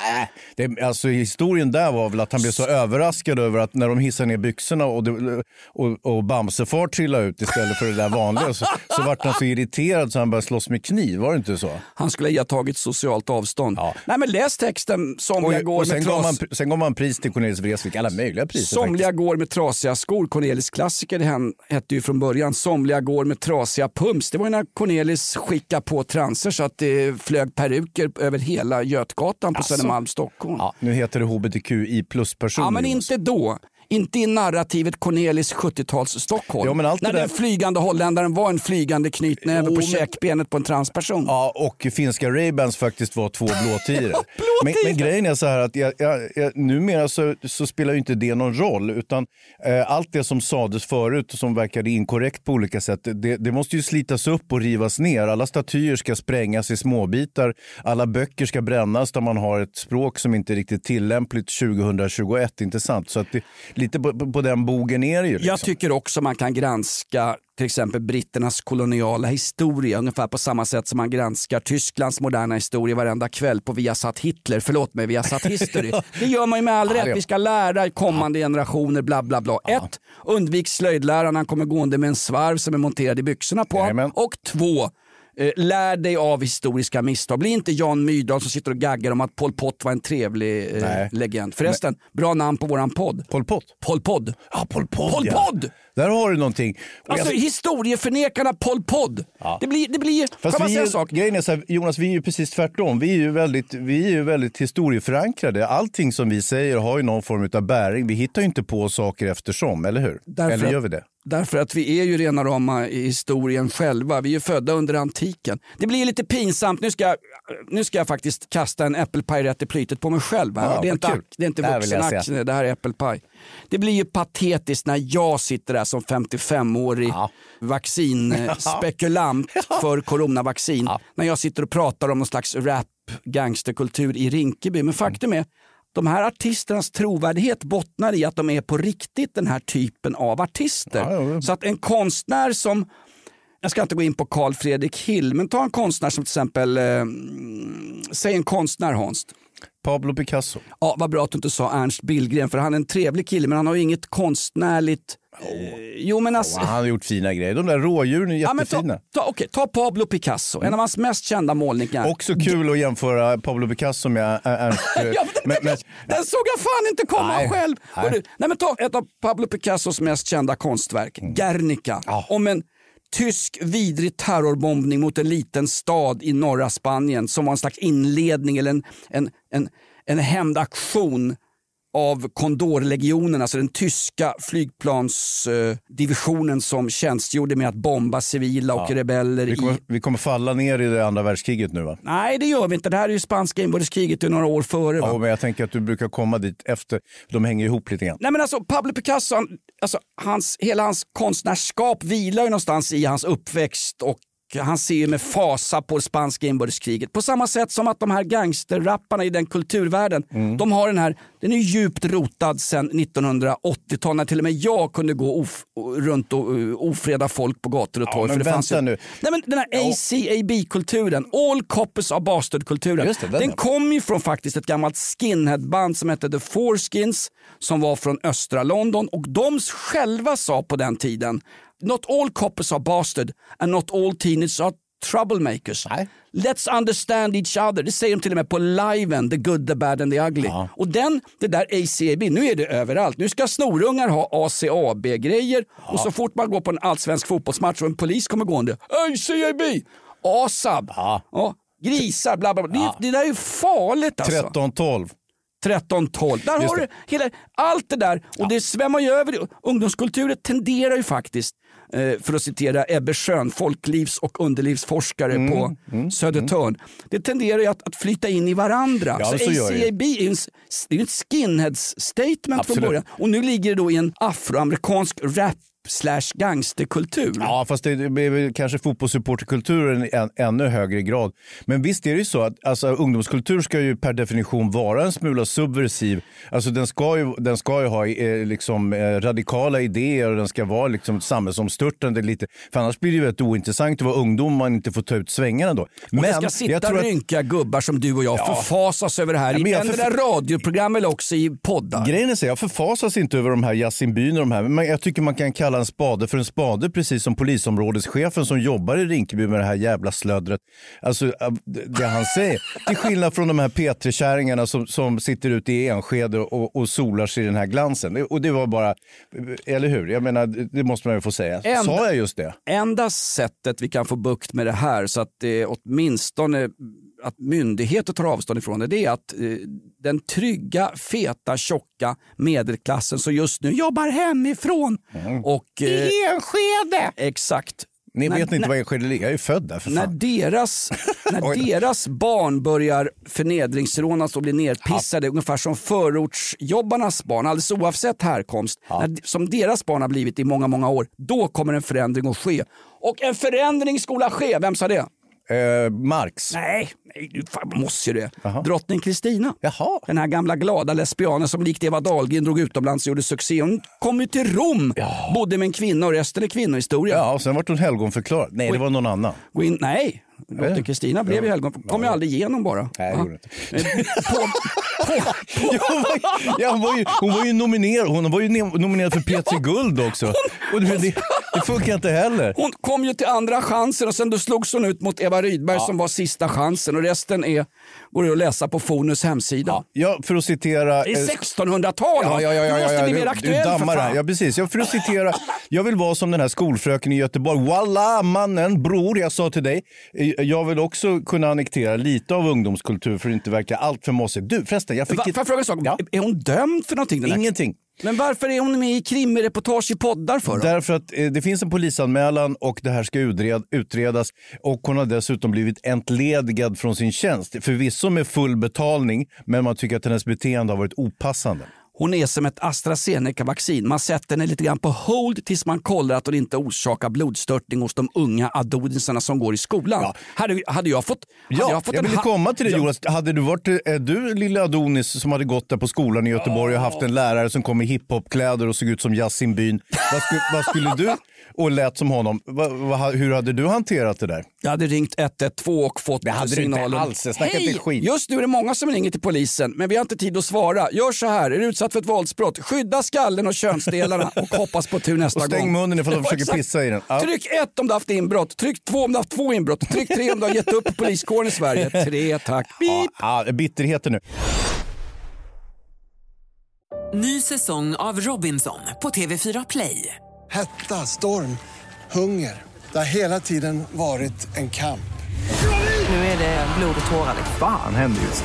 Det, alltså, historien där var väl att han blev så överraskad över att när de hissade ner byxorna och, det, och, och Bamsefar trillade ut istället för det där vanliga så, så vart han så irriterad så han började slåss med kniv. Var det inte så? Han skulle ha tagit socialt avstånd. Nej men läs texten. Somliga Och, går och sen, med gav tras... man, sen gav man pris till Cornelis Vreeswijk, alla möjliga priser. Somliga går med trasiga skor. Cornelis klassiker hen hette ju från början Somliga går med trasiga pumps. Det var när Cornelis skickade på transer så att det flög peruker över hela Götgatan på Asså? Södermalm, Stockholm. Ja, nu heter det hbtqi plus-personer. Ja, men inte då. Inte i narrativet Cornelis 70-tals Stockholm. Ja, men allt det när där- den flygande holländaren var en flygande knytnäve Jo, på käkbenet på en transperson. Ja, och finska Ray-Bans faktiskt var två blåtiror. men, men grejen är så här att jag, jag, jag, numera så, så spelar ju inte det någon roll. Utan eh, allt det som sades förut som verkade inkorrekt på olika sätt, det, det måste ju slitas upp och rivas ner. Alla statyer ska sprängas i småbitar. Alla böcker ska brännas där man har ett språk som inte är riktigt tillämpligt 2021. Inte sant? Så att det, lite på, på, den bogen är det ju. Liksom. Jag tycker också man kan granska till exempel britternas koloniala historia ungefär på samma sätt som man granskar Tysklands moderna historia varenda kväll på Viasat Hitler. Förlåt mig, Viasat History. Det gör man ju med all rätt. Vi ska lära kommande generationer bla bla bla. Ett, undvik slöjdläraren, han kommer gående med en svarv som är monterad i byxorna på honom. Och två, lär dig av historiska misstag. Bli inte Jan Myrdal som sitter och gaggar om att Pol Pot var en trevlig eh, legend. Förresten, bra namn på våran podd. Pol Pot? Pol Pod. Ja, Pol Pot. Pol ja. Där har du någonting. Och Alltså jag- historieförnekarna Pol Pod. Det blir, det blir Fast kan man säga en sak? grejen är så här, Jonas, vi är ju precis tvärtom. Vi är ju väldigt, vi är ju väldigt historieförankrade. Allting som vi säger har ju någon form av bäring. Vi hittar ju inte på saker eftersom, eller hur? Därför eller gör vi det? Därför att vi är ju rena rama i historien själva. Vi är ju födda under antiken. Det blir lite pinsamt. Nu ska jag, nu ska jag faktiskt kasta en äppelpaj rätt i plytet på mig själv. Här. Ja, det, är inte, det är inte vuxenaktier, det här är äppelpaj. Det blir ju patetiskt när jag sitter där som 55-årig vaccinspekulant för coronavaccin. När jag sitter och pratar om någon slags rap gangsterkultur i Rinkeby. Men faktum är de här artisternas trovärdighet bottnar i att de är på riktigt den här typen av artister. Så att en konstnär som, jag ska inte gå in på Carl Fredrik Hill, men ta en konstnär som till exempel, eh, säg en konstnär Hans. Pablo Picasso. Ja, vad bra att du inte sa Ernst Billgren, för han är en trevlig kille men han har ju inget konstnärligt... Eh, jo men alltså... Han har gjort fina grejer. De där rådjuren är Ja, men ta, jättefina. ta, okej, ta Pablo Picasso, en av hans mest kända målningar. Också kul att jämföra Pablo Picasso med Ä- Ernst. Ja, men, men, Den såg jag fan inte komma Nej. själv. Nej. Nej, men ta ett av Pablo Picassos mest kända konstverk, Mm. Guernica. Om en tysk vidrig terrorbombning mot en liten stad i norra Spanien som var en slags inledning eller en, en, en, en hämndaktion av Condorlegionen, alltså den tyska flygplansdivisionen som tjänstgjorde med att bomba civila och Ja. rebeller vi, i kommer, vi kommer falla ner i det andra världskriget nu va? Nej, det gör vi inte. Det här är ju spanska inbördeskriget i några år före. Va? Ja, men jag tänker att du brukar komma dit efter. De hänger ihop lite grann. Nej men alltså Pablo Picasso, han, alltså, hans, hela hans konstnärskap vilar ju någonstans i hans uppväxt och han ser ju med fasa på spanska inbördeskriget. På samma sätt som att de här gangsterrapparna i den kulturvärlden, de har den här, den är ju djupt rotad sedan 1980-talet när till och med jag kunde gå of, runt och uh, ofreda folk på gator och Ja, torg. men för fanns ju, vänta nu. Nej, men den här ACAB-kulturen, All Coppers are Bastard-kulturen, den den ja. kom ju från faktiskt ett gammalt skinheadband som hette The Foreskins som var från östra London och de själva sa på den tiden Not all coppers are bastard and not all teenagers are troublemakers. Let's understand each other. Det säger de till och med på liven, the good, the bad and the ugly. Och den, det där ACAB, nu är det överallt. Nu ska snorungar ha ACAB-grejer och så fort man går på en allsvensk fotbollsmatch och en polis kommer gående, ACAB, ASAB, ja. grisar, bla bla bla. Det, det där är ju farligt alltså. 13-12. 13, 12. Där Just har det. du hela, allt det där och det svämmar ju över. Ungdomskulturen tenderar ju faktiskt för att citera Ebbe Schön, folklivs och underlivsforskare Mm, på Södertörn. Det tenderar ju att, att flyta in i varandra. Ja, så. ACAB är ju en, s- det är ju ett skinheads-statement från Absolut. början. Och nu ligger det då i en afroamerikansk rap slash gangsterkultur. Ja, fast det väl kanske fotbollssupporterkulturen en ännu högre grad. Men visst är det ju så att alltså, ungdomskultur ska ju per definition vara en smula subversiv. Alltså den ska ju, den ska ju ha eh, liksom, eh, radikala idéer och den ska vara liksom, samhällsomstörtande lite. För annars blir det ju väldigt ointressant att vara ungdom om man inte får ta ut svängarna då. Och det ska sitta jag tror att- gubbar som du och jag Ja. förfasas över det här Ja, men i endera förf- radioprogram eller också i poddar. Grejen är så, jag förfasas inte över de här Yasin Byn och de här, men jag tycker man kan kalla en spade för en spade, precis som polisområdeschefen som jobbar i Rinkeby med det här jävla slödret. Alltså det det han säger. Till skillnad från de här P3-kärringarna som, som sitter ute i Enskede och, och solar sig i den här glansen. Och det var bara, eller hur? Jag menar, det det måste man ju få säga. Enda- Sa jag just det? Enda sättet vi kan få bukt med det här så att det åtminstone att myndigheter tar avstånd ifrån det, det är att eh, den trygga, feta, tjocka medelklassen som just nu jobbar hemifrån och... Eh, Enskede! exakt. Ni När- vet inte när- vad Enskede ligger? Jag är ju född där för När, fan. deras, när Oj då. deras barn börjar förnedringsrånas och bli nerpissade, ungefär som förortsjobbarnas barn, alldeles oavsett härkomst, när, som deras barn har blivit i många, många år, då kommer en förändring att ske. Och en förändring skola ske, vem sa det? Eh, Marx. Nej, nej du fan, måste ju det. Drottning Kristina. Den här gamla glada lesbianen som likt Eva Dahlgren drog utomlands och gjorde succé. Hon kom ju till Rom, bodde med en kvinna och resten är kvinnohistoria. Ja, och sen vart hon helgonförklarad. Nej, det var någon annan. In, nej, drottning Kristina blev ju helgon. Kom ju aldrig igenom bara. Nej, det Ja. gjorde inte. Hon, var, ju- ja, hon, var ju, hon var ju nominerad, hon var ju ne- nominerad för P3 Guld också. Och det, det, det funkar inte heller. Hon kom ju till andra chansen och sen då slogs hon ut mot Eva Rydberg som var sista chansen och resten är, går det att läsa på Fonus hemsida. Ja, för att citera... Det är eh, 1600-tal! Ja, ja, ja, ja, du måste ja, bli du- mer du aktuell för dammar här. fan. Ja, precis. Ja, för att citera, jag vill vara som den här skolfröken i Göteborg. Walla mannen, bror, jag sa till dig. eh, Jag vill också kunna annektera lite av ungdomskultur för att inte verka allt för mossig. Du förresten, jag fick Va, får jag fråga en sak? Är hon dömd för någonting? Den här- Ingenting. Men varför är hon med i krimreportage i poddar för? Då? Därför att eh, det finns en polisanmälan och det här ska utred, utredas. Och hon har dessutom blivit entledigad från sin tjänst. Förvisso med full betalning, men man tycker att hennes beteende har varit opassande. Hon är som ett AstraZeneca-vaccin. Man sätter henne lite grann på hold tills man kollar att hon inte orsakar blodstörtning hos de unga adonisarna som går i skolan. Hade, hade jag fått... Hade Ja, jag jag, fått en ville komma till det Ja. Jonas. Hade du varit eh, du lilla Adonis som hade gått där på skolan i Göteborg och haft en lärare som kom i hiphopkläder och såg ut som Yasin Byn. Vad, skulle, vad skulle du och lät som honom? Va, va, hur hade du hanterat det där? Jag hade ringt 112 och fått Det hade du inte signalen. alls. Jag Hej! inte skit." Just nu är det många som ringer till polisen, men vi har inte tid att svara. Gör så här, är du utsatt för ett våldsbrott, skydda skallen och könsdelarna och hoppas på tur nästa Och stäng gång. munnen ifall de försöker exakt. pissa i den. Ja. Tryck ett om du har haft inbrott, tryck två om du har haft två inbrott, tryck tre om du har gett upp poliskåren i Sverige. Tre, tack. Beep. Ja, ja, bitterheten nu. Ny säsong av Robinson på TV4 Play. Hetta, storm, hunger. Det har hela tiden varit en kamp. Nu är det blod och tårar. Fan händer just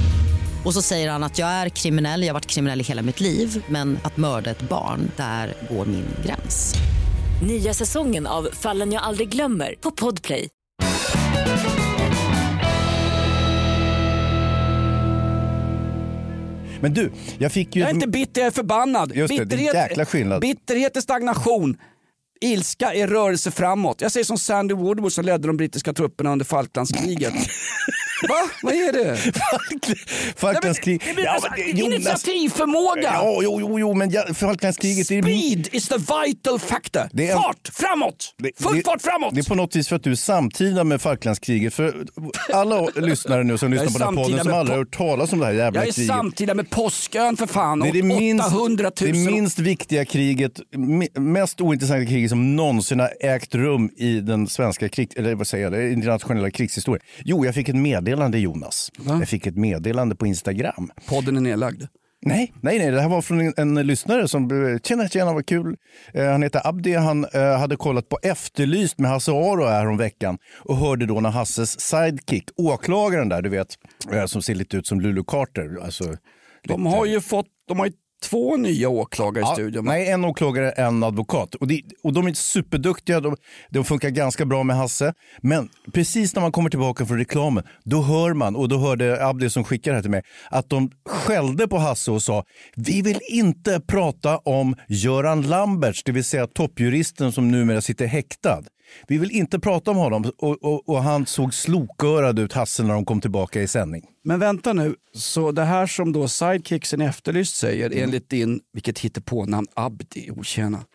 Och så säger han att jag är kriminell, jag har varit kriminell i hela mitt liv men att mörda ett barn, där går min gräns. Nya säsongen av Fallen jag aldrig glömmer på Podplay. Men du, jag fick ju... Jag är inte bitter, jag är förbannad. Just det, det är en jäkla skillnad. bitterhet är stagnation. Ilska är rörelse framåt. Jag säger som Sandy Woodward som ledde de brittiska trupperna under Falklandskriget. Va? Vad är det? Falklandskrig... Nej, men, alltså, initiativförmåga! Ja, jo, jo, jo, men ja, Falklandskriget... det är- Speed is the vital factor. Det är Fart framåt! Full det- fart framåt! Det är på något vis för att du är samtida med Falklandskriget. För alla lyssnare nu som är lyssnar på den här podden som aldrig hört talas om det här jävla Jag är kriget. samtida med Påskön för fan. Det är det och minst, 800 000. det minst viktiga kriget, mest ointressanta kriget som någonsin har ägt rum i den svenska krig, eller vad säger jag, det internationella krigshistorien. Jo, jag fick ett meddelande Jonas. Jag fick ett meddelande på Instagram. Podden är nedlagd. Nej, nej, nej, det här var från en, en lyssnare som, eh, tjena, tjena, vad kul. Eh, han heter Abdi, han eh, hade kollat på Efterlyst med Hasse Aro här om veckan och hörde då när Hasses sidekick, åklagaren där, du vet, eh, som ser lite ut som Lulu Carter. Alltså, De har ju fått, de har ju två nya åklagare i Ja, studion. Nej, en åklagare, en advokat. Och, det, och de är superduktiga, de, de funkar ganska bra med Hasse. Men precis när man kommer tillbaka från reklamen, då hör man, och då hörde Abdi som skickade det här till mig, att de skällde på Hasse och sa vi vill inte prata om Göran Lamberts, det vill säga toppjuristen som numera sitter häktad. Vi vill inte prata om honom och, och, och han såg slokörad ut, Hasse, när de kom tillbaka i sändning. Men vänta nu, så det här som då sidekicksen i Efterlyst säger Mm. enligt din, vilket hittepånamn, Abdi, tjena.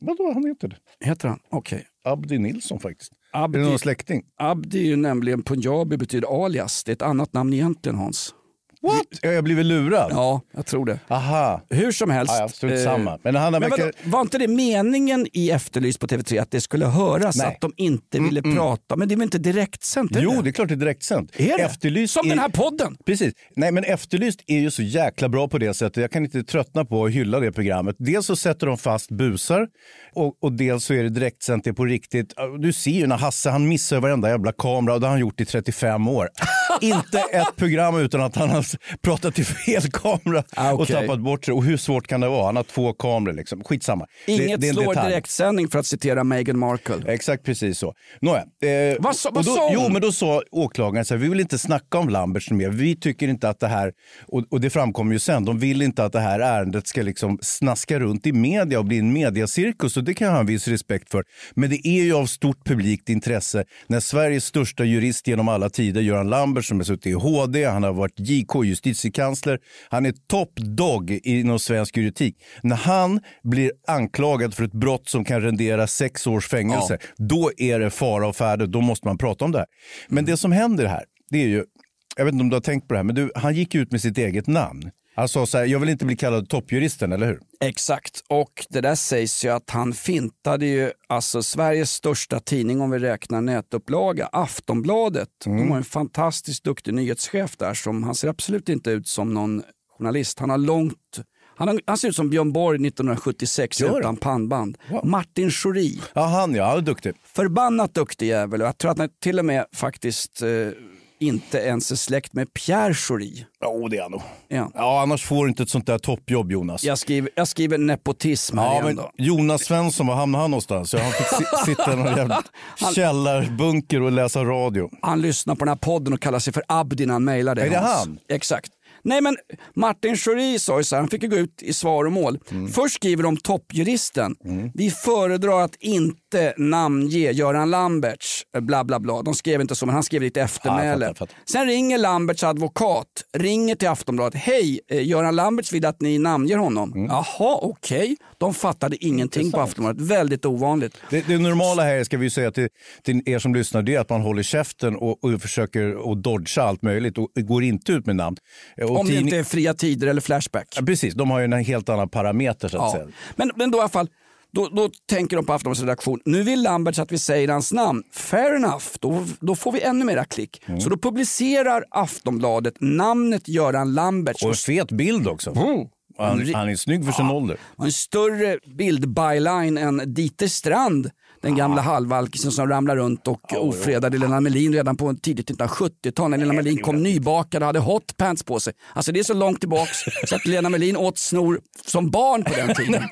Vadå, han heter det? Heter han? Okej. Abdi Nilsson faktiskt. Abdi, Är det någon släkting? Abdi är ju nämligen punjabi, betyder alias. Det är ett annat namn egentligen Hans. What? Jag har blivit lurad? Ja, jag tror det. Aha. Hur som helst. Ja, strunt eh, samma. Men han men verkar- var inte det meningen i Efterlyst på TV3 att det skulle höras Nej. att de inte ville prata? Men det är väl inte direktsänt? Jo, det? det är klart det är direktsänt. Är det? Efterlyst Som är... den här podden? Precis. Nej, men Efterlyst är ju så jäkla bra på det sättet. Jag kan inte tröttna på att hylla det programmet. Dels så sätter de fast busar och, och dels så är det direktsänt, det är på riktigt. Du ser ju när Hasse han missar varenda jävla kamera och det har han gjort i 35 år. Inte ett program utan att han har pratat i fel kamera Ah, och okej. tappat bort sig. Och hur svårt kan det vara? Han har två kameror liksom. Skitsamma. Det- Inget det en slår detalj. direktsändning för att citera Meghan Markle. Exakt precis så. Nåja. Eh, Vad sa- vad då, sa hon? Jo, men då sa åklagaren så här, vi vill inte snacka om Lamberts mer. Vi tycker inte att det här, och, och det framkommer ju sen, de vill inte att det här ärendet ska liksom snaska runt i media och bli en mediacirkus och det kan jag ha en viss respekt för. Men det är ju av stort publikt intresse när Sveriges största jurist genom alla tider, Göran Lambert som har suttit i HD, han har varit JK, justitiekansler, han är top dog inom svensk juridik. När han blir anklagad för ett brott som kan rendera sex års fängelse, då är det fara och färde. Då måste man prata om det här. Men det som händer här, det är ju, jag vet inte om du har tänkt på det här, men du, han gick ut med sitt eget namn. Han sa så här, jag vill inte bli kallad toppjuristen, eller hur? Exakt, och det där sägs ju att han fintade ju alltså Sveriges största tidning om vi räknar nätupplaga, Aftonbladet. De har en fantastiskt duktig nyhetschef där som han ser absolut inte ut som någon journalist. Han har långt han, han ser ut som Björn Borg 1976 Gör utan pannband. Martin Schori. Ja, han ja, han är duktig. Förbannat duktig jävel och jag tror att han till och med faktiskt eh, inte ens är släkt med Pierre Schori. Jo, det är han nog. Ja. Ja, annars får du inte ett sånt där toppjobb, Jonas. Jag skriver, jag skriver nepotism här Ja, igen då. Jonas Svensson, var hamnade han någonstans? Ja, han fick si- sitta i någon jävla källarbunker och läsa radio. Han lyssnar på den här podden och kallar sig för Abdi när han mejlar det. Är det han? Exakt. Nej men Martin Schori sa ju så här, han fick ju gå ut i svar och mål. Mm. Först skriver de toppjuristen. Vi föredrar att inte namnge Göran Lamberts, eh, bla bla bla. De skrev inte så men han skrev lite eftermäle. Ja, Sen ringer Lamberts advokat, ringer till Aftonbladet. Hej, eh, Göran Lamberts vill att ni namnger honom. Mm. Jaha, okej. De fattade ingenting på Aftonbladet. Väldigt ovanligt. Det, det normala här ska vi säga till, till er som lyssnar, det är att man håller käften och, och försöker att dodga allt möjligt och går inte ut med namn. Och Om det inte är fria tider eller Flashback. Ja, precis, de har ju en helt annan parameter så att Ja. säga. Men, men då i alla fall, då, då tänker de på Aftonbladets redaktion, nu vill Lamberts att vi säger hans namn. Fair enough, då, då får vi ännu mera klick. Mm. Så då publicerar Aftonbladet namnet Göran Lamberts. Och en fet bild också. Och Han, han är snygg för sin ålder. Och en större bildbyline än Dieter Strand, den gamla halvalkisen som ramlar runt och ofredade Lena Melin redan på tidigt 1970-tal när Lena Melin kom nybakad och hade hotpants på sig. Alltså det är så långt tillbaks så att Lena Melin åt snor som barn på den tiden.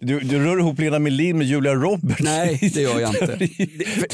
Du, du rör ihop Lena Melin med Julia Roberts. Nej, det gör jag inte.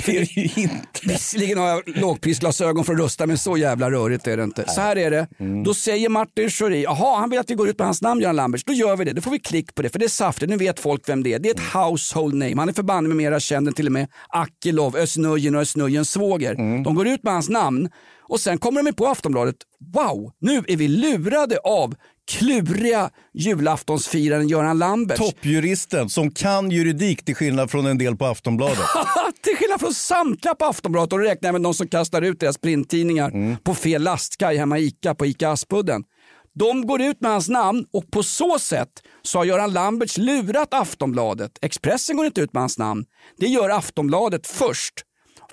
Det är ju inte. Visserligen har jag lågprisglasögon för att rösta men så jävla rörigt är det inte. Så här är det. Mm. Då säger Martin Schori, jaha han vill att vi går ut med hans namn Göran Lamberts. Då gör vi det. Då får vi klick på det för det är saftigt. Nu vet folk vem det är. Det är ett Mm. household name. Han är förbanne med mera känner till och med Akilov, Özz-Nujen och Özz-Nujens svåger. De går ut med hans namn och sen kommer de på Aftonbladet, wow, nu är vi lurade av kluriga julaftonsfiraren Göran Lambert. Toppjuristen som kan juridik till skillnad från en del på Aftonbladet. Till skillnad från samtliga på Aftonbladet och då räknar jag med de som kastar ut deras printtidningar på fel lastkaj hemma i Ica på Ica Aspudden. De går ut med hans namn och på så sätt så har Göran Lamberts lurat Aftonbladet. Expressen går inte ut med hans namn. Det gör Aftonbladet först.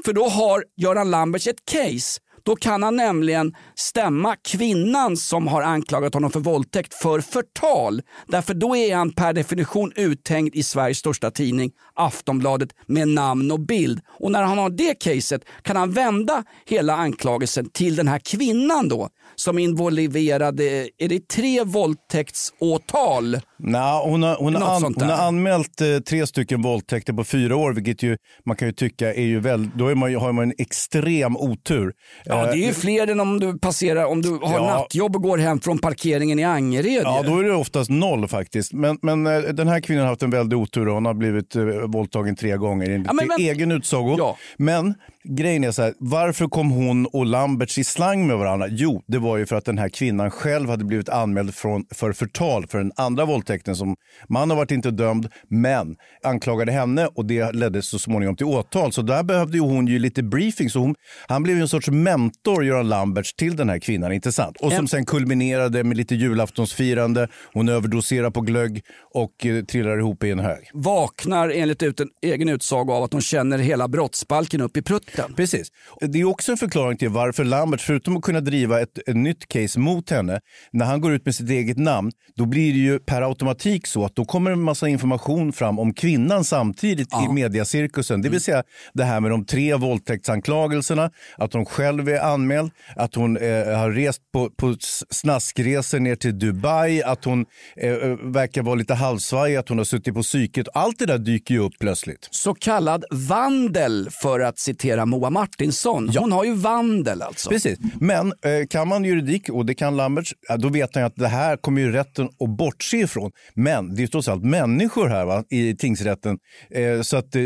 För då har Göran Lamberts ett case. Då kan han nämligen stämma kvinnan som har anklagat honom för våldtäkt för förtal. Därför då är han per definition uthängd i Sveriges största tidning, Aftonbladet, med namn och bild. Och när han har det caset kan han vända hela anklagelsen till den här kvinnan då som involverade, är det tre våldtäktsåtal? Nå, hon, har, hon, an, hon har anmält eh, tre stycken våldtäkter på fyra år, vilket ju, man kan ju tycka är ju väl, då är man, har man en extrem otur. Ja, det är ju fler än om du passerar, om du har Ja. nattjobb och går hem från parkeringen i Angered. Ja, då är det oftast noll faktiskt. Men, men eh, den här kvinnan har haft en väldig otur och hon har blivit eh, våldtagen tre gånger enligt Ja, men- men- egen utsago. Men grejen är så här, varför kom hon och Lamberts i slang med varandra? Jo, det var ju för att den här kvinnan själv hade blivit anmäld från, för förtal för den andra våldtäkten som mannen varit inte dömd, men anklagade henne och det ledde så småningom till åtal. Så där behövde ju hon ju lite briefing. Så hon, han blev en sorts mentor, Göran Lamberts, till den här kvinnan. Inte sant? Och som En- sen kulminerade med lite julaftonsfirande. Hon överdoserar på glögg och eh, trillar ihop i en hög. Vaknar enligt ut en egen utsago av att hon känner hela brottsbalken upp i prutten. Precis. Det är också en förklaring till varför Lambert, förutom att kunna driva ett, ett nytt case mot henne, när han går ut med sitt eget namn, då blir det ju per automatik så att då kommer en massa information fram om kvinnan samtidigt i mediacirkusen. Det vill säga det här med de tre våldtäktsanklagelserna, att hon själv är anmäld, att hon eh, har rest på, på snaskresor ner till Dubai, att hon eh, eh, verkar vara lite halvsvajig, att hon har suttit på psyket. Allt det där dyker ju upp plötsligt. Så kallad vandel för att citera Moa Martinsson. Hon har ju vandel alltså. Precis, men eh, kan man juridik, och det kan Lamberts, ja, då vet han att det här kommer ju rätten att bortse ifrån. Men det är trots allt människor här va, i tingsrätten, eh, så att eh,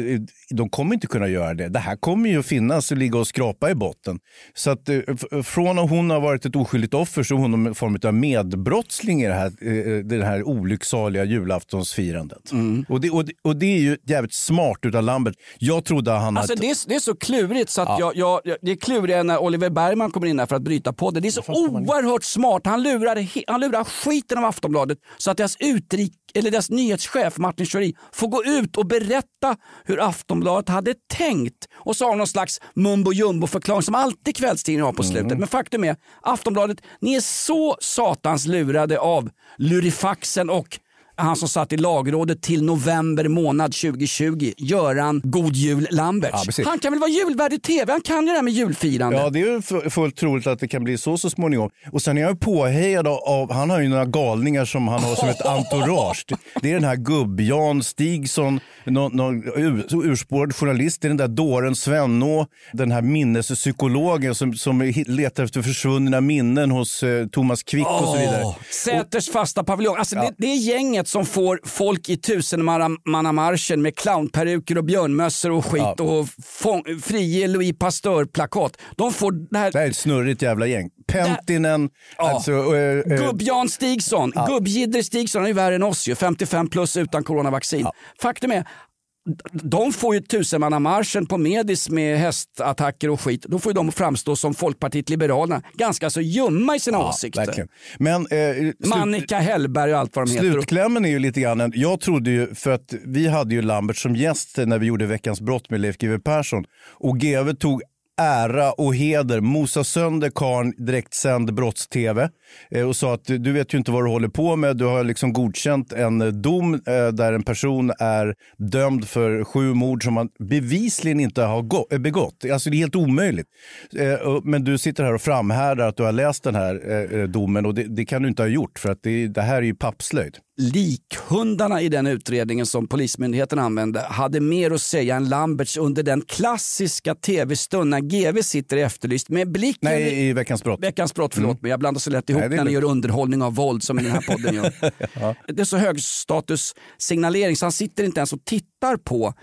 de kommer inte kunna göra det. Det här kommer ju att finnas och ligga och skrapa i botten. Så att från att hon har varit ett oskyldigt offer så är hon en form av medbrottsling i det här, det här olycksaliga julaftonsfirandet. Mm. Och, det, och, det, och det är ju jävligt smart utav Lambert. Jag trodde han Alltså hade... det, är, det är så klurigt så att jag, jag, det är klurigare när Oliver Bergman kommer in här för att bryta på det. Det är så oerhört smart. Han lurar, han lurar skiten av Aftonbladet så att deras, utrik, eller deras nyhetschef Martin Schori får gå ut och berätta hur Aftonbladet hade tänkt. Och så har de någon slags mumbo jumbo förklaring som alltid kvällstidningar har på slutet. Men faktum är, Aftonbladet, ni är så satans lurade av lurifaxen och han som satt i lagrådet till november månad 2020, Göran God Jul Lambert. Ja, han kan väl vara julvärd i tv? Han kan ju det här med julfirande. Ja, det är fullt troligt att det kan bli så så småningom. Och sen är jag påhejad av, han har ju några galningar som han har som ett entourage. Det är den här gubb-Jan Stigson, någon, någon ur, urspårad journalist, det är den där dåren Svennå, den här minnespsykologen som, som letar efter försvunna minnen hos eh, Thomas Quick och så vidare. Säters fasta paviljong. Alltså det, det är gänget som får folk i tusenmannamarschen med clownperuker och björnmössor och skit Ja. och fång, frige Louis Pasteur-plakat. De får det här... Det här är ett snurrigt jävla gäng. Pentinen, Ja. alltså... eh, eh, Gubb-Jan Stigson, gubb-Jidder Stigson han är ju värre än oss ju, 55 plus utan coronavaccin. Faktum är, de får ju tusenmannamarschen på Medis med hästattacker och skit. Då får ju de framstå som Folkpartiet Liberalerna, ganska så ljumma i sina åsikter. verkligen. Men, eh, Mannika Hellberg och allt vad de heter. Slutklämmen är ju lite grann, en- jag trodde ju, för att vi hade ju Lambert som gäst när vi gjorde Veckans brott med Leif GW Persson och GW tog ära och heder, mosa sönder karln direktsänd brotts-tv eh, och sa att du vet ju inte vad du håller på med. Du har liksom godkänt en eh, dom eh, där en person är dömd för sju mord som man bevisligen inte har begått. Alltså det är helt omöjligt. Men du sitter här och framhärdar att du har läst den här domen och det, det kan du inte ha gjort för att det, det här är ju pappslöjd likhundarna i den utredningen som Polismyndigheten använde hade mer att säga än Lamberts under den klassiska tv-stund när GV sitter i Efterlyst med blicken Nej, i Veckans brott. Veckans brott, förlåt mig. Jag blandar så lätt ihop Nej, när ni gör underhållning av våld som i den här podden gör. Det är så hög status signalering så han sitter inte ens och tittar på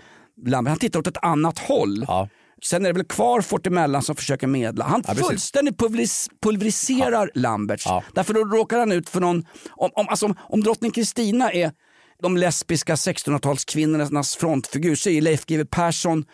Lambert. Han tittar åt ett annat håll. Sen är det väl kvar Fort emellan som försöker medla. Han Ja, fullständigt pulveris- pulveriserar Lamberts. Därför då råkar han ut för någon, om, om, alltså, om, om drottning Kristina är de lesbiska 1600-talskvinnornas frontfigur så är Leif GW Persson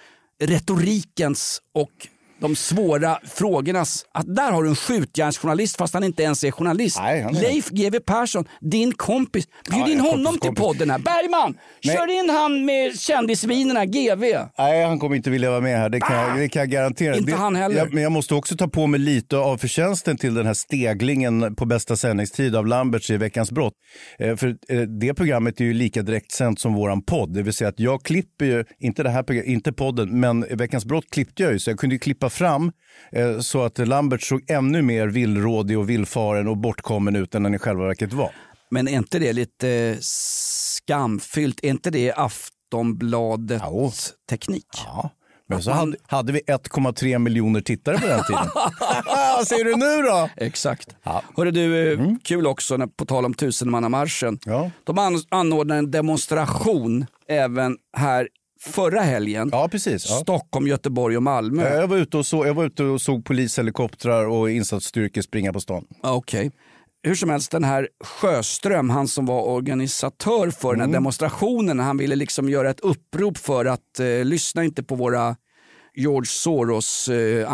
retorikens och de svåra frågornas. Att där har du en skjutjärnsjournalist fast han inte ens är journalist. han är- Leif GW Persson, din kompis. Bjud Ja, in honom kompis, till podden här. Bergman, Nej. kör in han med kändisvinerna, GV. Nej, han kommer inte vilja vara med här. Det kan, jag, det kan jag garantera. Ah! Inte det, han heller. Jag, men jag måste också ta på mig lite av förtjänsten till den här steglingen på bästa sändningstid av Lamberts i Veckans brott. Eh, för eh, det programmet är ju lika direktsänt som våran podd. Det vill säga att jag klipper ju, inte det här programmet, inte podden, men Veckans brott klippte jag ju. Så jag kunde ju klippa fram eh, så att Lambert såg ännu mer villrådig och villfaren och bortkommen ut än han i själva verket var. Men är inte det lite skamfyllt? Är inte det Aftonbladet teknik? Ja. Men så hade, hade vi 1,3 miljoner tittare på den tiden. Vad säger du nu då? Exakt. Hörru du, eh, kul också när, på tal om tusenmannamarschen. De an, anordnar en demonstration även här förra helgen. Ja, precis. Ja. Stockholm, Göteborg och Malmö. Jag var ute och, så, jag var ute och såg polishelikoptrar och insatsstyrkor springa på stan. Okej. Hur som helst, den här Sjöström, han som var organisatör för den här demonstrationen, han ville liksom göra ett upprop för att eh, lyssna inte på våra George Soros eh,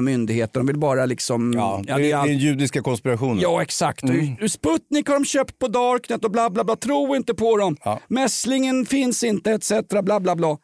myndigheter. De vill bara liksom... Ja, det det är allt- den judiska konspirationen. Ja exakt. Mm. Sputnik har de köpt på Darknet och bla bla bla. Tro inte på dem. Mässlingen finns inte etc. Bla bla bla.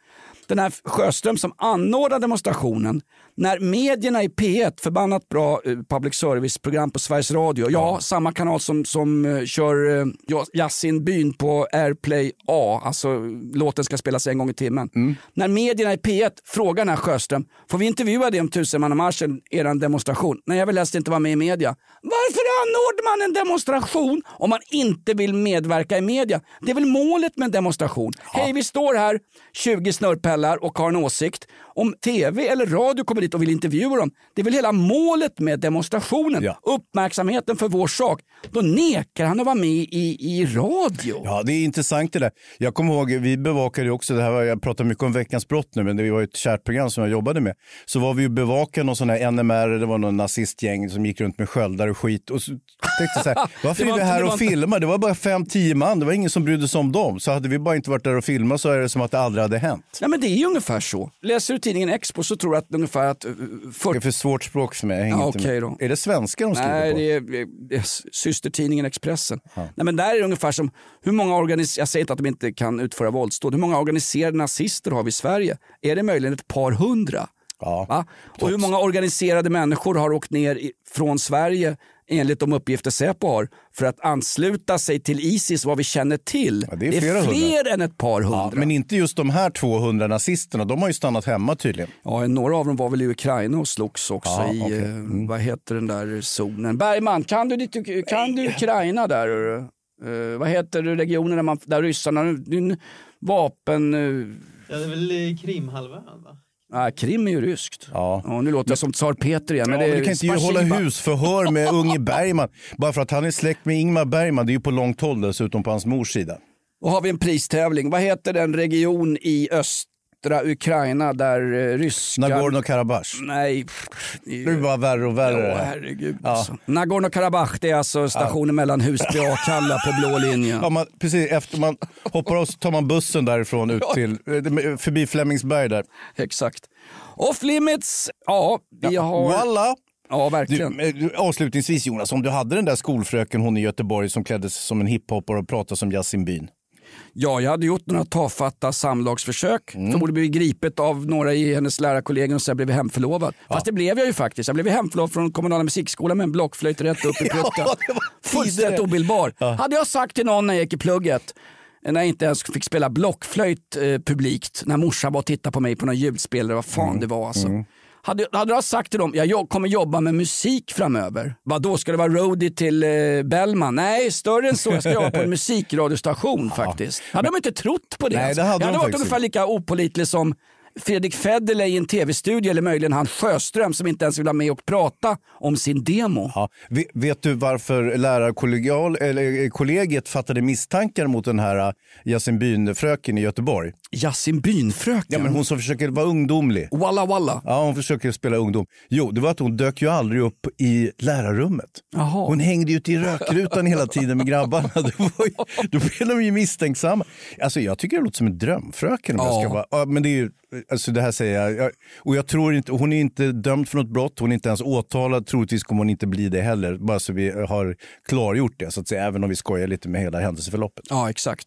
Den här Sjöström som anordnar demonstrationen, när medierna i P1, förbannat bra eh, public service-program på Sveriges Radio, ja, samma kanal som, som eh, kör eh, Ja- Yasin Byn på Airplay A, alltså låten ska spelas en gång i timmen. När medierna i P1 frågar den här Sjöström, får vi intervjua dig om tusenmannamarschen, eran demonstration? Nej, jag vill helst inte vara med i media. Varför anordnar man en demonstration om man inte vill medverka i media? Det är väl målet med en demonstration? Hej, vi står här, 20 snörpellar och har en åsikt. Om tv eller radio kommer dit och vill intervjua dem, det är väl hela målet med demonstrationen? Uppmärksamheten för vår sak. Då nekar han att vara med i, i radio. Ja, det är intressant det där. Jag kommer ihåg, vi bevakade ju också, det här var, jag pratar mycket om Veckans brott nu, men det var ju ett kärt program som jag jobbade med. Så var vi ju bevakade någon sån här NMR, det var någon nazistgäng som gick runt med sköldar och skit. Och så tänkte så här, varför Det är vi här och filmar? Det var bara fem, tio man, det var ingen som brydde sig om dem. Så hade vi bara inte varit där och filmat så är det som att det aldrig hade hänt. Ja, men det är ju ungefär så. Läser du tidningen Expo så tror jag att ungefär att... uh, Det är för svårt språk för mig. Ja, okej då. Är det svenska de skriver Nej, på? det är, det är systertidningen Expressen. Nej, men där är det ungefär som, hur många organis- jag säger inte att de inte kan utföra våldsdåd, hur många organiserade nazister har vi i Sverige? Är det möjligen ett par hundra? Va? Och hur många organiserade människor har åkt ner från Sverige enligt de uppgifter Säpo har för att ansluta sig till Isis vad vi känner till? det är flera hundra. fler än ett par hundra. Ja, men inte just de här 200 nazisterna, de har ju stannat hemma tydligen. Ja, några av dem var väl i Ukraina och slogs också Ja, i, okej. eh, Mm. vad heter den där zonen? Bergman, kan du, ditt, kan du Ukraina där? Uh, vad heter regionen där, man, där ryssarna, det är en vapen... Uh, Ja, det är väl i Krimhalvön va? Nej, Krim är ju ryskt. Ja. nu låter jag som tsar Peter igen. Ja, Men men det du kan inte ju hålla husförhör med unge Bergman. Bara för att han är släkt med Ingmar Bergman. Det är ju på långt håll dessutom på hans mors sida. Och har vi en pristävling. Vad heter den region i östra Ukraina där uh, ryska... Nagorno-Karabach. Nej. Det är bara värre och värre. Ja, herregud. Alltså. Nagorno-Karabach, det är alltså stationen mellan Husby och Akalla på blå linjen. Ja, man, precis, efter man hoppar av så tar man bussen därifrån ut Ja. till, eh, förbi Flemingsberg där. Exakt. Off limits, ja, vi har... Voila! Ja, verkligen. Eh, du, avslutningsvis Jonas, om du hade den där skolfröken hon i Göteborg som klädde sig som en hiphoppare och pratade som Yasin Byn. Ja, jag hade gjort några tafatta samlagsförsök. Mm. Förmodligen blivit gripet av några i hennes lärarkollegor och sen blev vi hemförlovad. Fast det blev jag ju faktiskt. Jag blev hemförlovad från kommunala musikskolan med en blockflöjt rätt upp i prutten. Fullständigt obildbar. Hade jag sagt till någon när jag gick i plugget när jag inte ens fick spela blockflöjt eh, publikt, när morsan var och tittade på mig på någon ljudspelare, vad fan det var alltså. Hade, hade jag sagt till dem, jag kommer jobba med musik framöver. Vad då ska det vara roadie till eh, Bellman? Nej, större än så. Jag ska jobba på en musikradiostation faktiskt. Hade de inte trott på det? Nej, alltså. det hade jag de hade varit ungefär lika opålitlig som Fredrik Federley i en tv-studio eller möjligen han Sjöström som inte ens vill vara med och prata om sin demo. Ja. Vet, vet du varför lärarkollegial, eller, eh, kollegiet fattade misstankar mot den här eh, Yasin Byn-fröken i Göteborg? Yasin Bynfröken? Ja, men hon som försöker vara ungdomlig. Walla walla. Ja, hon försöker spela ungdom. Jo, det var att hon dök ju aldrig upp i lärarrummet. Jaha. Hon hängde ju ute i rökrutan hela tiden med grabbarna. Var ju, då blev de ju misstänksamma. Alltså, jag tycker det låter som en drömfröken. Om jag Ja. ska vara. Men det är ju, alltså det här säger jag. jag. Och jag tror inte, hon är inte dömd för något brott. Hon är inte ens åtalad. Troligtvis kommer hon inte bli det heller. Bara så vi har klargjort det, så att säga. Även om vi skojar lite med hela händelseförloppet. Ja, exakt.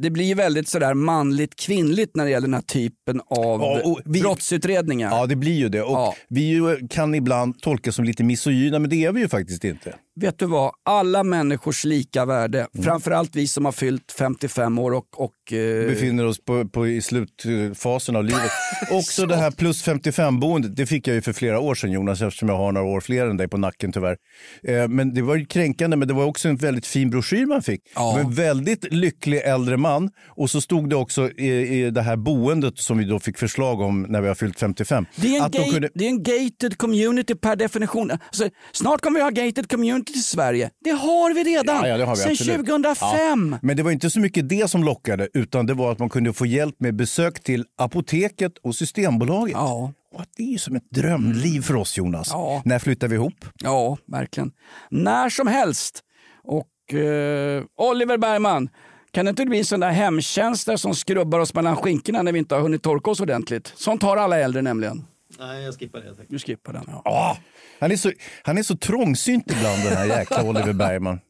Det blir väldigt sådär manligt kvinnligt när det gäller den här typen av Ja, och vi- brottsutredningar. Ja, det blir ju det. Och Vi ju, kan ibland tolkas som lite misogyna, men det är vi ju faktiskt inte. Vet du vad? Alla människors lika värde, Mm. framförallt vi som har fyllt 55 år och... och eh, befinner oss på, på, i slutfasen av livet. Också det här plus 55-boendet, det fick jag ju för flera år sedan Jonas, eftersom jag har några år fler än dig på nacken tyvärr. Eh, men det var ju kränkande, men det var också en väldigt fin broschyr man fick. Var en väldigt lycklig äldre man och så stod det också i, i det här boendet som vi då fick förslag om när vi har fyllt 55. det, är en att de gate, kunde- det är en gated community per definition. Alltså, snart kommer vi ha gated community i Sverige. Det har vi redan! Ja, ja, det har vi Sedan absolut. 2005! Ja. Men det var inte så mycket det som lockade, utan det var att man kunde få hjälp med besök till apoteket och Systembolaget. Ja. Och det är ju som ett drömliv för oss Jonas. Ja. När flyttar vi ihop? Ja, verkligen. När som helst. Och eh, Oliver Bergman, kan det inte bli sån där hemtjänster som skrubbar oss mellan skinkorna när vi inte har hunnit torka oss ordentligt? Sånt har alla äldre nämligen. Nej, jag skippar det. Tack. Du skippar den. Ja. Ah, han, är så, han är så trångsynt ibland den här jäkla Oliver Bergman.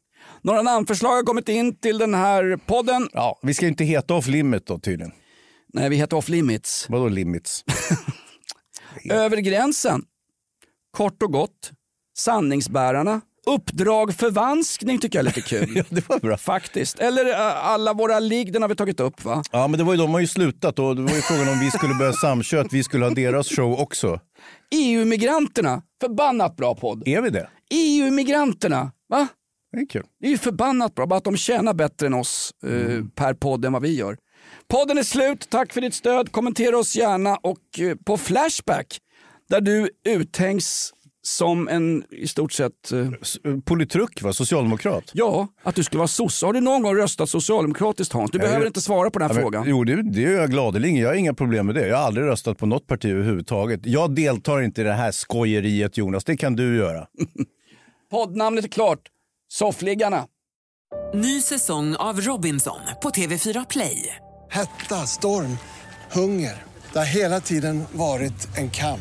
Några namnförslag har kommit in till den här podden. Ja, vi ska inte heta off limit då tydligen. Nej, vi heter Off Limits. Vadå limits? Över gränsen. Kort och gott. Sanningsbärarna. Uppdrag förvanskning tycker jag är lite kul. ja, det var bra. Faktiskt. Eller äh, alla våra ligg, den har vi tagit upp va? Ja, men det var ju, de har ju slutat och det var ju frågan om vi skulle börja samköra, att vi skulle ha deras show också. EU-migranterna. Förbannat bra podd. Är vi det? EU-migranterna. Va? Det är kul. Det är ju förbannat bra, bara att de tjänar bättre än oss eh, per podd än vad vi gör. Podden är slut, tack för ditt stöd. Kommentera oss gärna och eh, på Flashback där du uthängs som en i stort sett... Eh, Politruk, va? Socialdemokrat? Ja, att du skulle vara sosse. Har du någon gång röstat socialdemokratiskt Hans? Du Jag behöver gör- inte svara på den här Ja, men, frågan. Jo, det, det gör jag gladeligen. Jag har inga problem med det. Jag har aldrig röstat på något parti överhuvudtaget. Jag deltar inte i det här skojeriet Jonas, det kan du göra. Poddnamnet är klart. Soffliggarna. Ny säsong av Robinson på TV4 Play. Hetta, storm, hunger. Det har hela tiden varit en kamp.